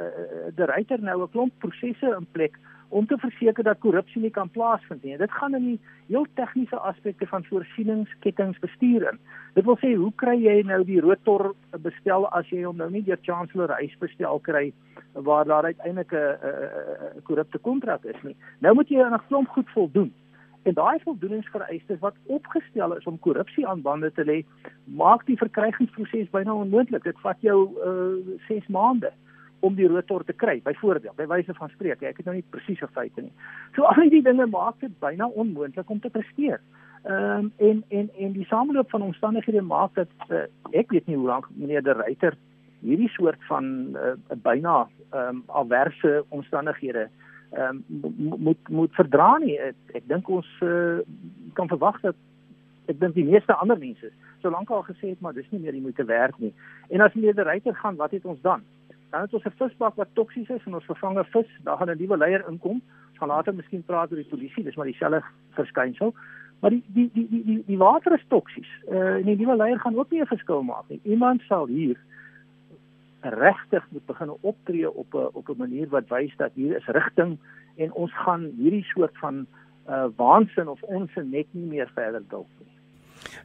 De Ruyter nou 'n klomp prosesse in plek om te verseker dat korrupsie nie kan plaasvind nie. Dit gaan in die heel tegniese aspekte van voorsieningskettingsbestuur in. Dit wil sê hoe kry jy nou die rotor bestel as jy hom nou nie deur Chancellor Huys bestel kry waar daar uiteindelik 'n korrupte kontrak is nie. Nou moet jy aan 'n klomp goed voldoen. En daai voldoeningsvereistes wat opgestel is om korrupsie aan bande te lê, maak die verkrygingsproses byna onmoontlik. Dit vat jou uh 6 maande om die rotor te kry, byvoorbeeld, by wyse van spreek. Ek het nou nie presiese feite nie. So al die dinge maak dit byna onmoontlik om te presteer. Ehm um, en en en die sameloop van omstandighede maak dit uh, ek weet nie hoe lank meneer De Ruyter hierdie soort van uh, byna ehm um, alwerse omstandighede um, moet moet verdra nie. Ek, ek dink ons uh, kan verwag dat ek dink die meeste ander mense solank al gesê het maar dis nie meer die moeite werd nie. En as meneer De Ruyter gaan, wat het ons dan? Dan het ons 'n visbak wat toksies is en ons vervanger vis, daar gaan 'n nuwe leier inkom. Ons gaan later miskien praat oor die polisie, dis maar dieselfde verskynsel. Maar die die die die die, die water is toksies. Uh, en die nuwe leier gaan ook nie 'n verskil maak nie. Iemand sal hier regtig moet begin optree op 'n op 'n manier wat wys dat hier is rigting en ons gaan hierdie soort van uh waansin of onsin net nie meer verder dalk nie.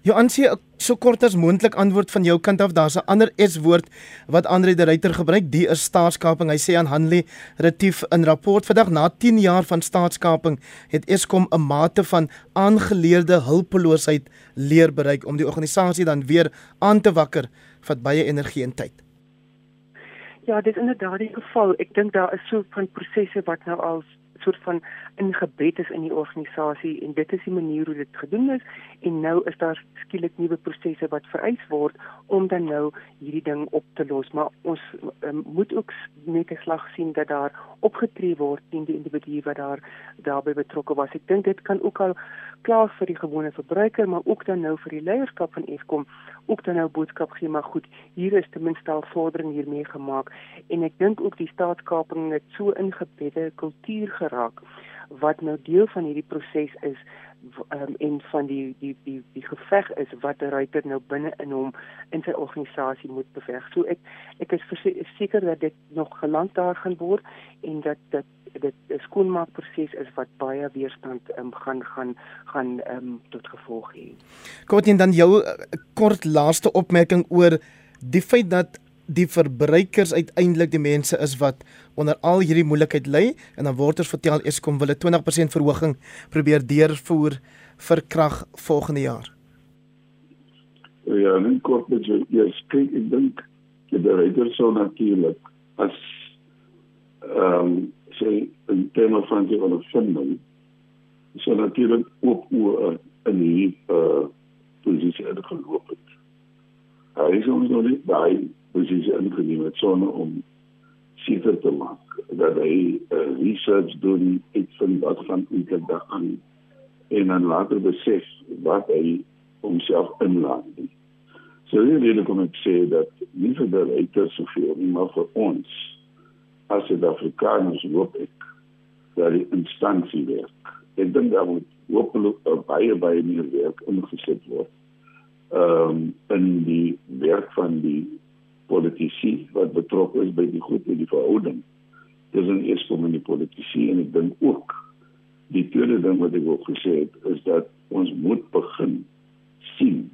Joansie, so kort as moontlik antwoord van jou kant af. Daar's 'n ander S-woord wat Andre de Ruyter gebruik, die is staatskaping. Hy sê aan Hanley Retief in rapport vandag na 10 jaar van staatskaping het Eskom 'n mate van aangeleerde hulpeloosheid leer bereik om die organisasie dan weer aan te wakker vir baie energie en tyd. Ja, dit is inderdaad die geval. Ek dink daar is so van prosesse wat nou al soort van ingebed is in die organisasie en dit is die manier hoe dit gedoen is en nou is daar skielik nuwe prosesse wat vereis word om dan nou hierdie ding op te los maar ons um, moet ook met 'n slag sien dat daar opgetree word teen die individu wat daar daarbey betrokke was ek dink dit kan ook al klaar vir die gewone verbruiker maar ook dan nou vir die leierskap van Eskom ook dan nou boodskap gee maar goed hier is ten minste al vordering hiermee gemaak en ek dink ook die staatskaping het so ingebedde kultuur geraak wat nou deel van hierdie proses is um, en van die die die die geveg is wat 'n ruiter nou binne in hom in sy organisasie moet beveg. So ek ek is seker dat dit nog geland daar gaan word en dat dat dit 'n skoonmaakproses is wat baie weerstand um, gaan gaan gaan um, tot gevolg hê. Kortien dan jou uh, kort laaste opmerking oor die feit dat die verbruikers uiteindelik die mense is wat onder al hierdie moeilikheid ly en dan word ons vertel Eskom wil 'n 20% verhoging probeer deurvoer vir krag volgende jaar. Ja, net kort met jou eers kyk ek dink die bereider sou natuurlik as ehm um, sê 'n tema van die ondervinding sou natuurlik ook oor in die uh eh, posisie uitgeloop het. Hy is ons nog nie by posisie ingeneem het sonder om seker te maak dat hy uh, research doen iets van wat van eintlik daaraan en dan later besef wat hy homself inlaat. So hier wil ek kom ek sê dat nie vir die leiter soveel nie maar vir ons as Suid-Afrikaners hoop ek dat die instansie werk. Ek dink daar moet hopelik baie baie meer werk ingesit word. Ehm um, in die werk van die politici wat betrokke is by die goed en die verhouding tussen Eskom en die politici en ek dink ook die tweede ding wat ek ook gesê het is dat ons moet begin sien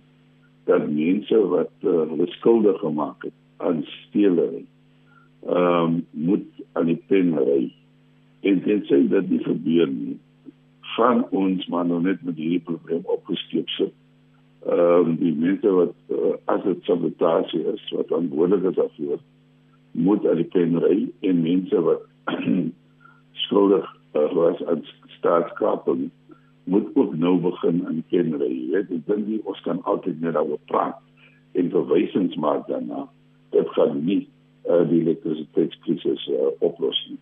dat mense wat uh, hulle skuldig gemaak het aan stelery ehm um, moet aan die pen ry. En dit sê dat die gebeur nie. Van ons maar nog net met hierdie probleem opgesteek sit. Ehm um, die mense wat uh, as dit sabotasie is wat verantwoordelik is daarvoor moet al die penry en mense wat skuldig uh, was aan staatskaping moet ook nou begin aan die penry weet. Ek dink nie ons kan altyd net daaroor praat en verwysings maak daarna. Dit gaan nie uh, die elektrisiteitskrisis uh, oplos nie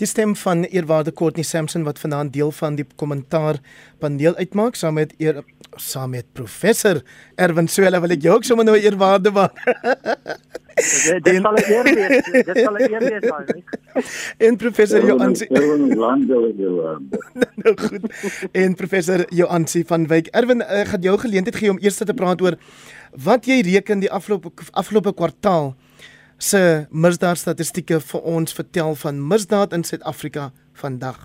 Die stem van eerwaarde Courtney Sampson wat vanaand deel van die kommentaar paneel uitmaak saam met eer saam met professor Erwin Swela wil ek jou ook sommer nou eerwaarde maak. dit sal eer wees. Dit sal eer wees. En professor Joansi. nou goed. En professor Joansi van Wyk. Erwin, ek gaan jou geleentheid gee om eers te praat oor wat jy reken die afgelope afgelope kwartaal se misdaadstatistieke vir ons vertel van misdaad in Suid-Afrika vandag?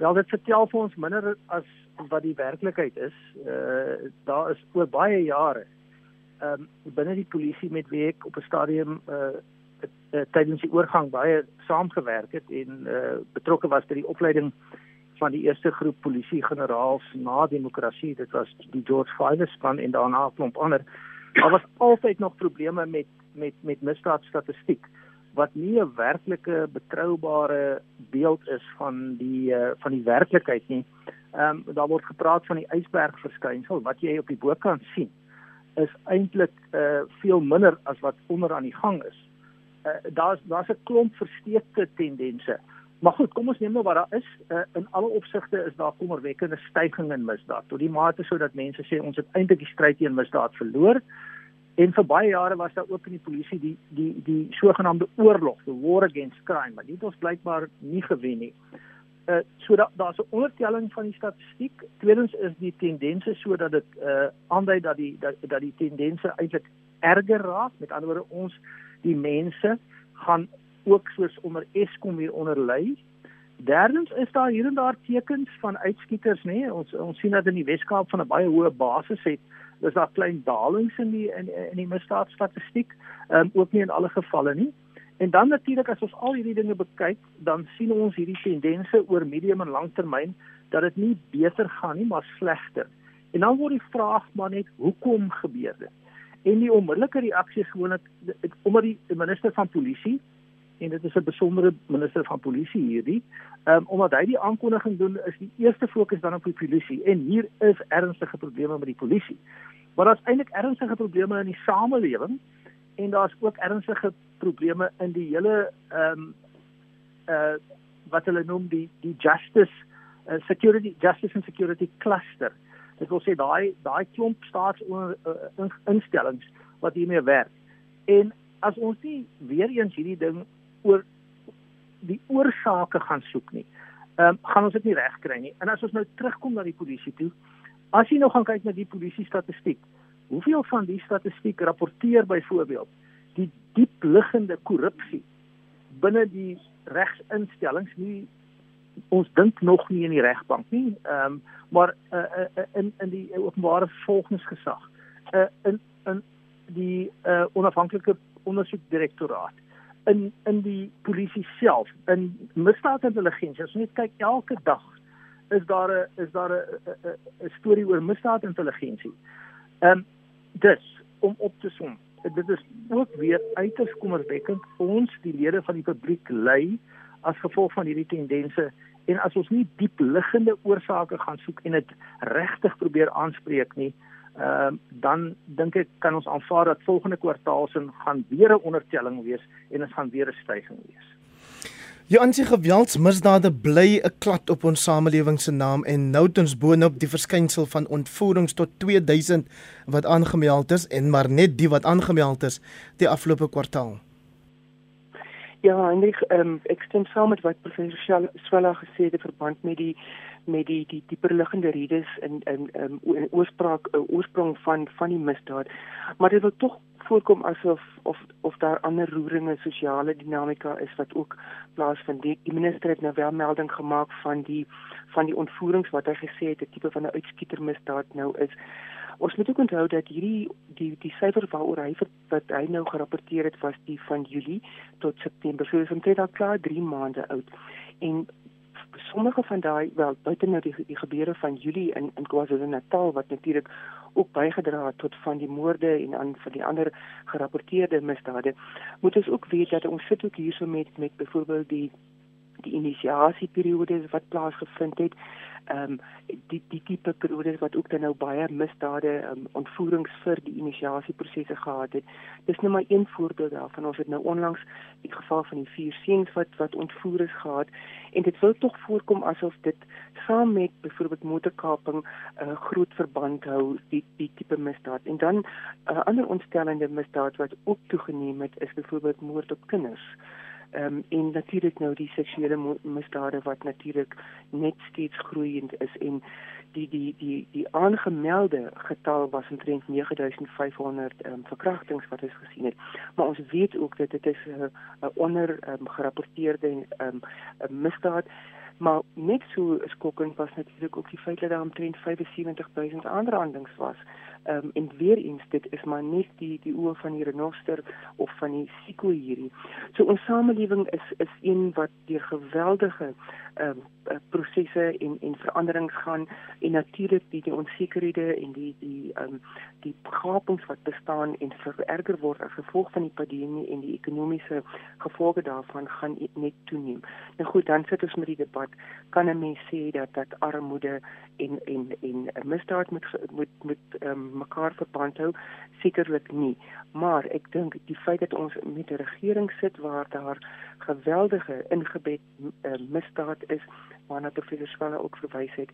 Wel dit vertel vir ons minder as wat die werklikheid is. Uh daar is oor baie jare ehm um, binne die polisie met wie ek op 'n stadium uh, tydens die oorgang baie saamgewerk het en uh betrokke was by die opleiding van die eerste groep polisie generaals na demokrasie. Dit was die George Five span en daarna 'n klomp ander. Daar was altyd nog probleme met met met misdaadstatistiek wat nie 'n werklike betroubare beeld is van die uh, van die werklikheid nie. Ehm um, daar word gepraat van die ysberg verskynsel wat jy op die bokant sien is eintlik uh veel minder as wat onder aan die gang is. Uh daar's daar's 'n klomp versteekte tendense. Maar goed, kom ons neem nou wat daar is. Uh, in alle opsigte is daar kommerwekkende stygings in misdaad. Tot die mate sodat mense sê ons het eintlik die stryd teen misdaad verloor. En vir baie jare was daar ook in die polisie die die die sogenaamde oorlog, the war against crime, maar dit het blykbaar nie gewen nie. Uh so da, daar's 'n ondertelling van die statistiek. Tweedens is die tendense sodat dit uh aandui dat die dat, dat die tendense eintlik erger raak. Met ander woorde ons die mense gaan ook soos onder Eskom weer onder lê. Derdens is daar hier en daar tekens van uitskieters, nê? Ons ons sien dat in die Weskaap van 'n baie hoë basis het is daar klein dalings in die in, in die misdaadstatistiek, ehm um, ook nie in alle gevalle nie. En dan natuurlik as ons al hierdie dinge bekyk, dan sien ons hierdie tendense oor medium en langtermyn dat dit nie beter gaan nie, maar slegter. En dan word die vraag maar net hoekom gebeur dit? En die onmiddellike reaksie is gewoonlik omdat die minister van polisie en dit is 'n besondere minister van polisie hierdie. Ehm um, omdat hy die aankondiging doen, is die eerste fokus dan op die polisie en hier is ernstige probleme met die polisie. Maar daar's eintlik ernstige probleme in die samelewing en daar's ook ernstige probleme in die hele ehm um, uh wat hulle noem die die justice uh, security justice and security cluster. Dit wil sê daai daai klomp staatsinstellings uh, wat hiermee werk. En as ons nie weer eens hierdie ding oor die oorsake gaan soek nie. Ehm um, gaan ons dit nie reg kry nie. En as ons nou terugkom na die polisie toe, as jy nou gaan kyk na die polisie statistiek, hoeveel van die statistiek rapporteer byvoorbeeld die diep liggende korrupsie binne die regsinstellings nie ons dink nog nie in die regbank nie ehm um, maar uh, uh, in in die openbare vervolgingsgesag uh, in in die uh, onafhanklike ondersoekdirektoraat in in die polisie self in misdaadintelligensie as jy net kyk elke dag is daar 'n is daar 'n 'n storie oor misdaadintelligensie. Ehm um, dis om op te som. Dit is ook weer uiters kommerwekkend ons die lede van die publiek lei as gevolg van hierdie tendense en as ons nie diep liggende oorsake gaan soek en dit regtig probeer aanspreek nie, ehm uh, dan dink ek kan ons aanvaar dat volgende kwartaal se gaan weer 'n ondertelling wees en dit gaan weer 'n stygings wees. Ja, ansie geweldsmisdade bly 'n klad op ons samelewing se naam en nou tens boonop die verskynsel van ontvoerings tot 2000 wat aangemeld is en maar net die wat aangemeld is die afgelope kwartaal. Ja, en ek ehm um, ek stem saam met wat professor Swela gesê het in verband met die met die die dieper liggende redes in in in, in oorsprong uh, oorsprong van van die misdaad. Maar dit wil tog voorkom asof of of daar ander roeringe sosiale dinamika is wat ook plaasvind. Die, die minister het nou wel melding gemaak van die van die ontvoerings wat hy gesê het 'n tipe van 'n uitskietermisdaad nou is. Ons moet ook onthou dat hierdie die die syfer waaroor hy wat hy nou gerapporteer het was die van Julie tot September. So is omtrent al klaar 3 maande oud. En sommige van daai wel buite nou die, die gebeure van Julie in in KwaZulu-Natal wat natuurlik ook bygedra het tot van die moorde en aan van die ander gerapporteerde misdade moet ons ook weet dat ons sit ook hierso met met byvoorbeeld die die inisiasieperiode wat plaasgevind het ehm um, die die tipe periodes wat ook dan nou baie misdade um, ontvoerings vir die inisiasieprosesse gehad het. Dis net maar een voorbeeld daarvan. Ons het nou onlangs die geval van die vier seuns wat wat ontvoer is gehad en dit wil tog voorkom asof dit saam met byvoorbeeld motorkaping 'n uh, eh, groot verband hou die die tipe misdaad. En dan 'n uh, ander ontstellende misdaad wat ook toegeneem het is byvoorbeeld moord op kinders Ehm um, en natuurlik nou die seksuele misdade wat natuurlik net steeds groeiend is en die die die die aangemelde getal was omtrent 9500 ehm um, verkrachtings wat ons gesien het. Maar ons weet ook dat dit is 'n uh, onder um, gerapporteerde ehm um, misdaad maar net so skokkend was natuurlik ook die feit dat daar omtrent 75000 aanrandings was. Ehm um, en weer eens dit is maar net die die oë van die renoster of van die siko hierdie. So ons samelewing is is een wat deur geweldige ehm um, prosesse en en veranderings gaan en natuurlik die die onsekerhede en die die ehm um, die gapings wat bestaan en vererger word as gevolg van die pandemie en die ekonomiese gevolge daarvan gaan net toeneem. Nou goed, dan sit ons met die debat, kan 'n mens sê dat dat armoede en en en misdaad met met met ehm um, mekaar verband hou? Sekerlik nie. Maar ek dink die feit dat ons met 'n regering sit waar daar geweldige ingebed uh, misdaad is waarna professor Swalle ook verwys het.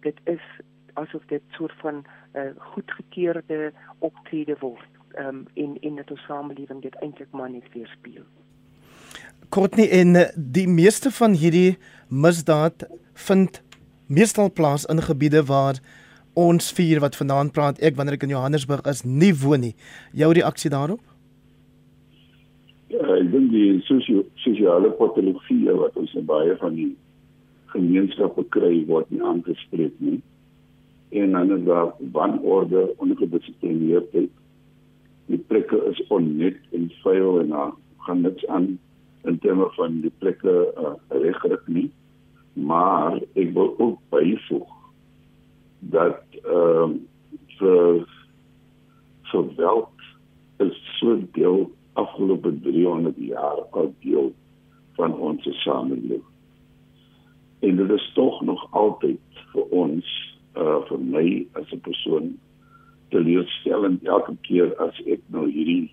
Dit is asof dit soort van uh, goedgekeurde optrede word. Um, in in die samelewing dit eintlik maar net weerspieël. Kortnie in eh, die meeste van hierdie misdaad vind meestal plaas in gebiede waar ons vier wat vanaand praat ek wanneer ek in Johannesburg is nie woon nie. Jou reaksie daarop? Ja, ek dink die sosio sosiale patologie wat ons baie van die gemeenskappe kry word nie aangespreek nie. En dan is daar wanorde, ongedisiplineerdheid. Die plekke is onnet en vuil en daar gaan niks aan in terme van die plekke uh, regtig nie. Maar ek wil ook byvoeg dat ehm um, vir geweld is so deel afgelope 300 jaar al deel van ons samelewing en dit is tog nog altyd vir ons uh vir my as 'n persoon teleurstellend elke keer as ek nou hierdie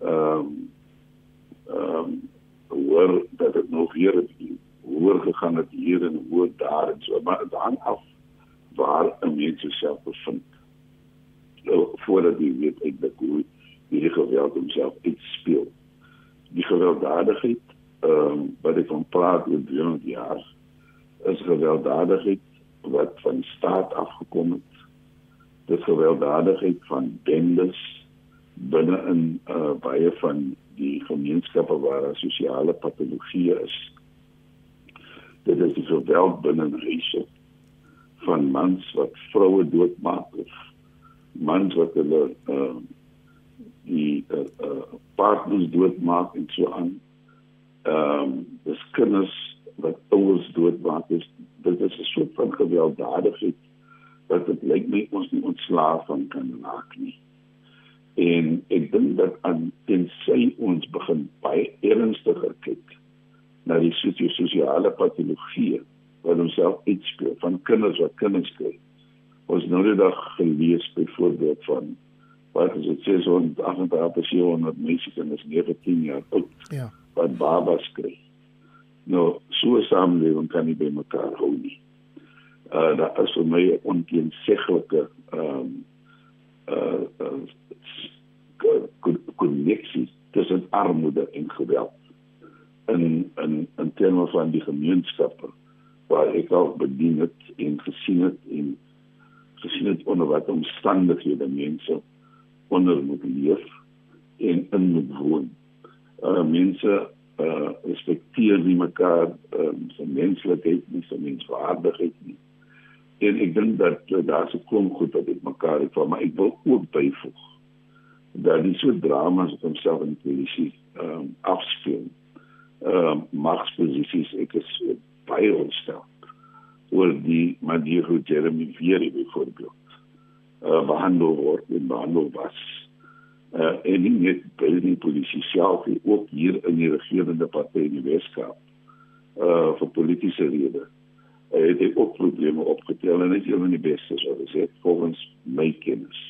ehm um, ehm um, hoor dat dit nog weer hoor gegaan het hier en hoor daar en so maar hang af waar 'n mens jouself bevind nou, voordat jy weet dat hoe hierdie geweld homself uitspeel die gewelddadigheid ehm um, wat ek van praat oor 300 jaar is gewelddadigheid wat van staat afgekom het. Dit gewelddadigheid van bendes binne in uh, baie van die gemeenskappe waar daar sosiale patologie is. Dit is die geweld binne huise van mans wat vroue doodmaak of mans wat hulle uh, die uh, uh, partners doodmaak en so aan. Ehm um, dis kinders wat ouers doodmaak. Is dit is 'n soort van gewelddadigheid wat dit lyk my ons nie ontslaaf van kan raak nie. En ek dink dat aan tensy ons begin baie ernstiger kyk na die sosio-sosiale patologie wat ons self uitspeel van kinders wat kinders kry ons nou die dag gelees byvoorbeeld van wat is dit sê so 88 persone wat mense kinders 19 jaar oud ja. wat babas kry. Nou, so samelewing kan nie by mekaar hou nie. Uh daar is vir my 'n onteenseglike ehm um, uh, uh konneksie tussen armoede en geweld in in in terme van die gemeenskappe waar ek al bedien het en gesien het en gesien het onder wat omstandighede mense onder moet leef en in moet woon. Uh mense uh respekteer nie mekaar um, se menslikheid nie, se menswaardigheid nie. En ek dink dat uh, daar se kom goed dat dit mekaar het, maar ek wil ook byvoeg dat die so dramas op homself in polisie ehm um, afspeel. Ehm um, magsposisies ek is baie ontstel oor die manier hoe Jeremy Vieri byvoorbeeld uh behandel word en behandel was uh, en nie net by die polisie self nie, ook hier in die regerende party in die Weskaap uh vir politieke redes. Uh, het hy ook probleme opgetel en dit is een van die beste so as dit volgens my kennis.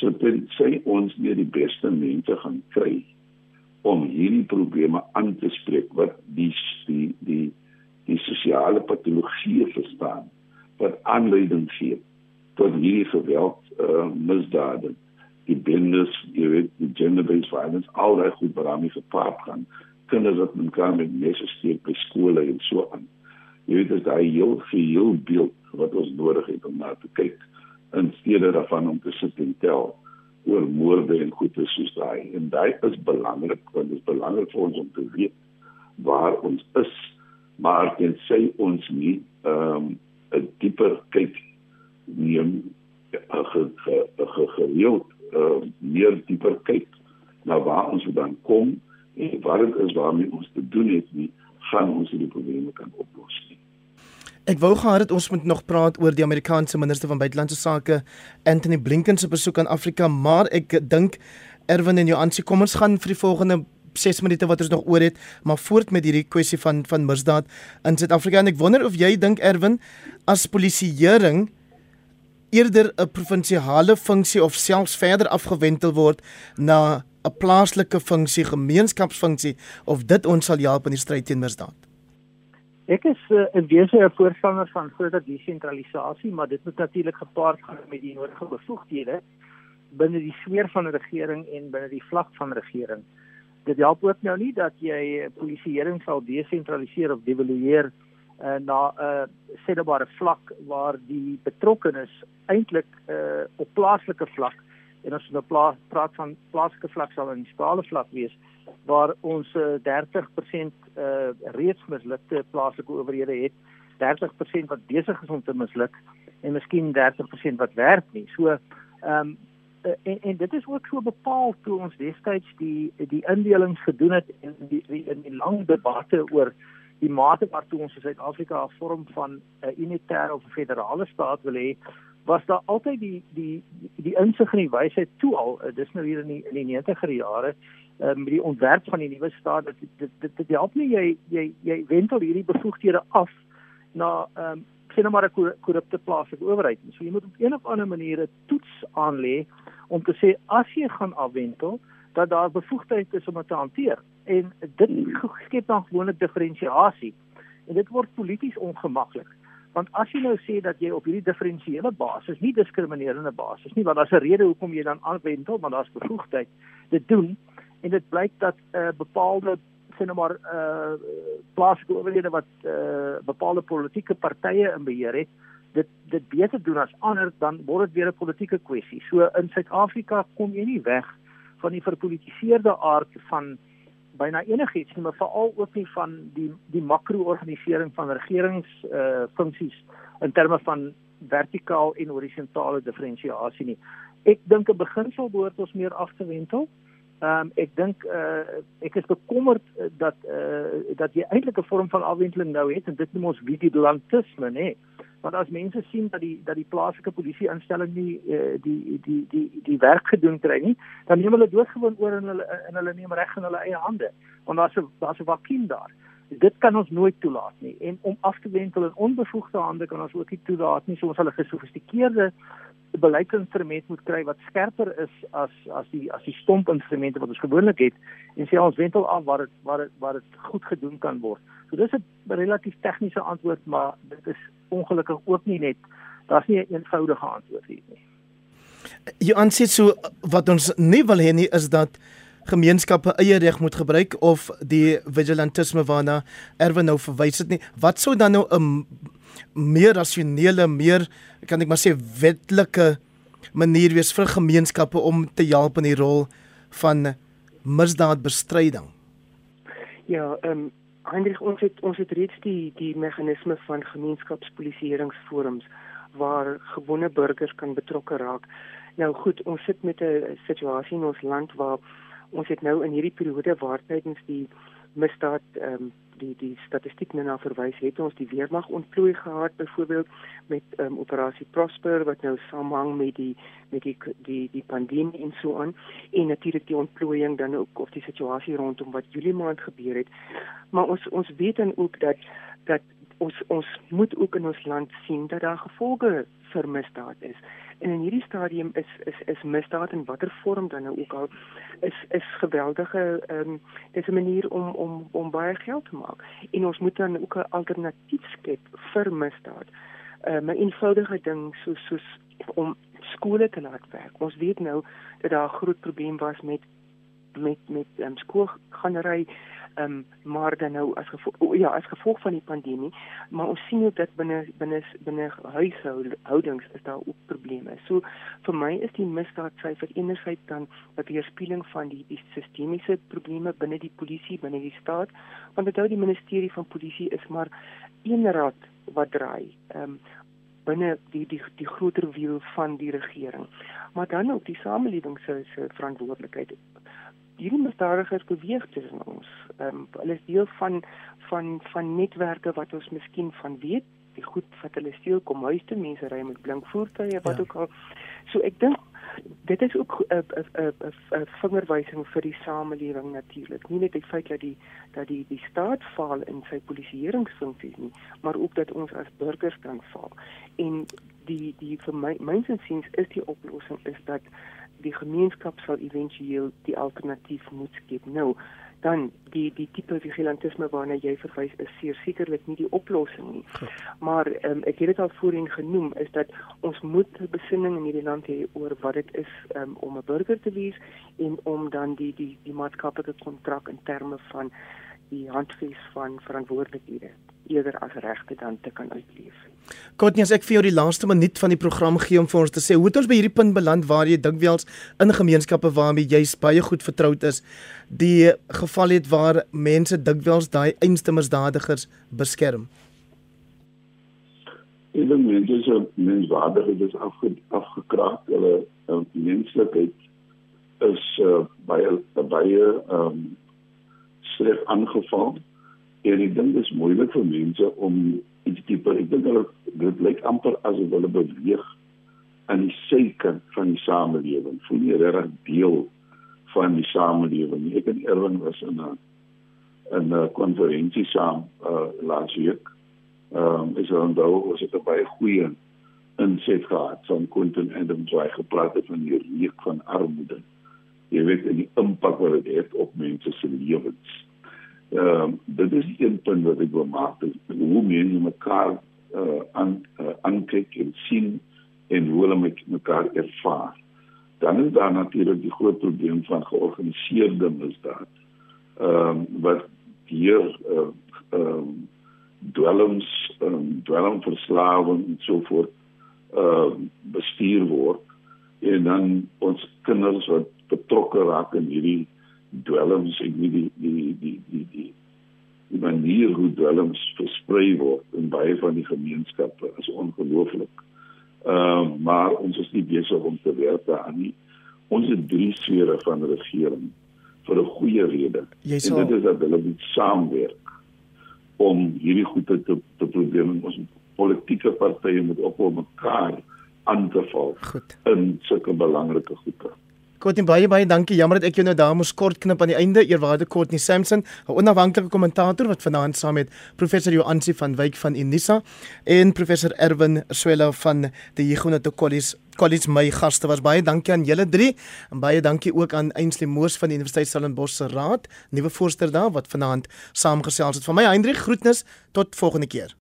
So dit sê ons nie die beste mense gaan kry om hierdie probleme aan te spreek wat die die die die sosiale patologie verstaan wat aanleiding gee tot hierdie geweld uh misdade die bendes, jy weet, die gender-based violence, al daai goed wat daarmee gepaard gaan, kinders wat mekaar met messe steek by skole en so aan. Jy weet dit is daai heel geheel beeld wat ons nodig het om na te kyk in steede daarvan om te sit en tel oor moorde en goeie soos daai. En daai is belangrik want dit is belangrik vir ons om te weet waar ons is, maar en sê ons nie ehm um, 'n dieper kyk neem 'n gereeld uh, meer dieper kyk na waar ons dan kom en wat dit is waarmee ons te doen het nie, gaan ons die probleme kan oplos nie. Ek wou gehad het ons moet nog praat oor die Amerikaanse minister van buitelandse sake Anthony Blinken se besoek aan Afrika, maar ek dink Erwin en Joansi, kom ons gaan vir die volgende 6 minute wat ons nog oor het, maar voort met hierdie kwessie van van misdaad in Suid-Afrika en ek wonder of jy dink Erwin as polisieering eerder 'n provinsiale funksie of selfs verder afgewentel word na 'n plaaslike funksie, gemeenskapsfunksie of dit ons sal help in die stryd teen misdaad. Ek is uh, in wese 'n voorstander van groter desentralisasie, maar dit moet natuurlik gepaard gaan met die nodige bevoegdhede binne die sfeer van regering en binne die vlak van regering. Dit help ook nou nie dat jy polisieering sal desentraliseer of devalueer uh, na 'n uh, sedebare vlak waar die betrokkenes eintlik uh, op plaaslike vlak en as ons nou pla praat van plaaslike vlak sal in skale vlak wees waar ons uh, 30% uh, reeds mislukte plaaslike owerhede het 30% wat besig is om te misluk en miskien 30% wat werk nie. So ehm um, en, en dit is ook so bepaal toe ons destyds die die indelings gedoen het en die, die in die lang debatte oor die mate waartoe ons in Suid-Afrika 'n vorm van 'n uh, unitaire of federale staat wil hê, was daar altyd die die die insig en die wysheid toe al, uh, dis nou hier in die in die 90er jare, uh, met die ontwerp van die nuwe staat dat dit dit dit help nie jy jy jy wentel hierdie bevoegdhede af na ehm um, sien nou maar 'n korrupte plaaslike owerheid. So jy moet op een of ander manier 'n toets aanlê om te sê as jy gaan afwentel dat daar bevoegdheid is om dit te hanteer. En dit skep dan gewoonlik diferensiasie en dit word polities ongemaklik. Want as jy nou sê dat jy op hierdie diferensiële basis nie diskriminerende basis nie want daar's 'n rede hoekom jy dan aanwendel maar daar's bevoegdheid dit doen. En dit blyk dat 'n uh, bepaalde sien nou maar uh plaaslike owerhede wat uh bepaalde politieke partye in beheer het dit dit beter doen as ander dan word dit weer 'n politieke kwessie so in Suid-Afrika kom jy nie weg van die verpolitiseerde aard van byna enigiets nie, maar veral ook nie van die die makro-organisering van regerings eh uh, funksies in terme van vertikaal en horisontale diferensiasie nie. Ek dink 'n beginsel behoort ons meer af te wentel. Ehm um, ek dink uh, ek is bekommerd dat uh, dat jy eintlik 'n vorm van afwenteling nou het en dit noem ons vigilantisme, nê. Nee want as mense sien dat die dat die plaaslike polisie instelling nie uh, die die die die werk gedoen kry nie, dan neem hulle doodgewoon oor in hulle in hulle neem reg in hulle eie hande. Want daar's 'n daar's 'n vakuum daar. Dit kan ons nooit toelaat nie. En om af te wentel in onbevoegde hande kan ons ook nie toelaat nie. So ons hulle gesofistikeerde beleidsinstrument moet kry wat skerper is as as die as die stomp instrumente wat ons gewoonlik het en sê ons wentel af waar dit waar dit waar dit goed gedoen kan word. So dis 'n relatief tegniese antwoord, maar dit is ongelukkig ook nie net daar's nie 'n een eenvoudige antwoord hier nie. Jy aansien so wat ons nie wil hê nie is dat gemeenskappe eie reg moet gebruik of die vigilantisme waarna Erwin nou verwys het nie. Wat sou dan nou 'n meer rasionele, meer kan ek maar sê wetlike manier wees vir gemeenskappe om te help in die rol van misdaadbestryding? Ja, ehm um, Heinrich ons het ons het reeds die die meganisme van gemeenskapspolisieeringsforums waar gewone burgers kan betrokke raak. Nou goed, ons sit met 'n situasie in ons land waar ons het nou in hierdie periode waar tydens die misdaad ehm um, die die statistiek nou na verwys het ons die weermag ontplooi gehad byvoorbeeld met um, operasie Prosper wat nou samehang met die met die die die pandemie en so aan. En natuurlik die ontplooiing dan ook of die situasie rondom wat Julie maand gebeur het. Maar ons ons weet dan ook dat dat ons ons moet ook in ons land sien dat daar gevolge vir misdaad is En in hierdie stadium is is is misdaad in watter vorm dan nou ook al is is geweldige ehm um, dis 'n manier om om om baie geld te maak. En ons moet dan ook 'n alternatief skep vir misdaad. Ehm um, 'n eenvoudige ding soos soos om skole te laat werk. Ons weet nou dat daar 'n groot probleem was met met met um, skoolganery ehm um, maar dan nou as gevolg oh, ja as gevolg van die pandemie maar ons sien ook dat binne binne binne huishoudings is daar ook probleme. So vir my is die misdaadsyfer enerzijds dan 'n weerspieëling van die die sistemiese probleme binne die polisie, binne die staat, want onthou die ministerie van polisie is maar een rad wat draai. Ehm um, binne die die die groter wiel van die regering. Maar dan ook die samelewing se se verantwoordelikheid hierdie misdadigers beweeg tussen ons. Ehm um, hulle is deel van van van netwerke wat ons miskien van weet, die goed wat hulle steel kom huis toe, mense ry met blink voertuie wat ja. ook al. So ek dink dit is ook 'n 'n 'n vingerwysing vir die samelewing natuurlik. Nie net die feit dat die dat die die staat faal in sy polisieeringsfunksies nie, maar ook dat ons as burgers kan faal. En die die vir my mynsinsiens is die oplossing is dat die gemeenskap sal éventueel die alternatief moet skep. Nou, dan die die tipe vigilantisme waarna jy verwys is seker sekerlik nie die oplossing nie. Maar um, ek het dit al voorheen genoem is dat ons moet besinning in hierdie land hê oor wat dit is um, om 'n burger te wees en om dan die die die maatskaplike kontrak in terme van die handves van verantwoordelikhede eerder as regte dan te kan uitleef. Kotnie, as ek vir jou die laaste minuut van die program gee om vir ons te sê hoe het ons by hierdie punt beland waar jy dink wels in gemeenskappe waarmee jy baie goed vertroud is, die geval het waar mense dikwels daai einste misdadigers beskerm. Dan mense so menswaardigheid is afge, afgekraak, hulle um, menslikheid is uh, baie baie ehm um, sleg aangeval En ek dink dit is moeilik vir mense om iets dieper. Ek dink hulle dit lyk amper asof hulle beweeg aan die sykant van die samelewing. Voel nie regtig deel van die samelewing. Ek en Erwin was in 'n in 'n konferensie saam uh, laas week. Ehm um, is dan daar was dit baie goeie inset gehad van Quentin Adams waar hy gepraat het van die reuk van armoede. Jy weet die impak wat dit het op mense se lewens ehm uh, dit is een punt wat ek wil maak is hoe mense mekaar uh aan uh, aankyk en sien en hoe hulle met mekaar ervaar. Dan is daar natuurlik die groot probleem van georganiseerde misdaad. Ehm um, wat hier ehm uh, um, dwelms ehm um, dwelmverslawing en so voort ehm uh, bestuur word en dan ons kinders wat betrokke raak in hierdie dwelms en nie die die die die die die manier hoe dwelms versprei word in baie van die gemeenskappe is ongelooflik. Ehm uh, maar ons is nie besig om te werk daaraan nie. Ons het drie sfere van regering vir 'n goeie rede. Sal... En dit is dat hulle moet saamwerk om hierdie goede te te probeer en ons politieke partye moet op mekaar aan te val Goed. in sulke belangrike goede. Courtney baie baie dankie. Jammer dat ek jou nou daar moes kort knip aan die einde. Eerwaarde Courtney Sampson, 'n onafhanklike kommentator wat vanaand saam met professor Joansi van Wyk van Unisa en professor Erwin Swela van die Huguenot College College my gaste was baie dankie aan julle drie en baie dankie ook aan Ainsley Moos van die Universiteit Stellenbosch se raad, nuwe voorsteur daar wat vanaand saamgesels het. Van my Hendrik groetnis tot volgende keer.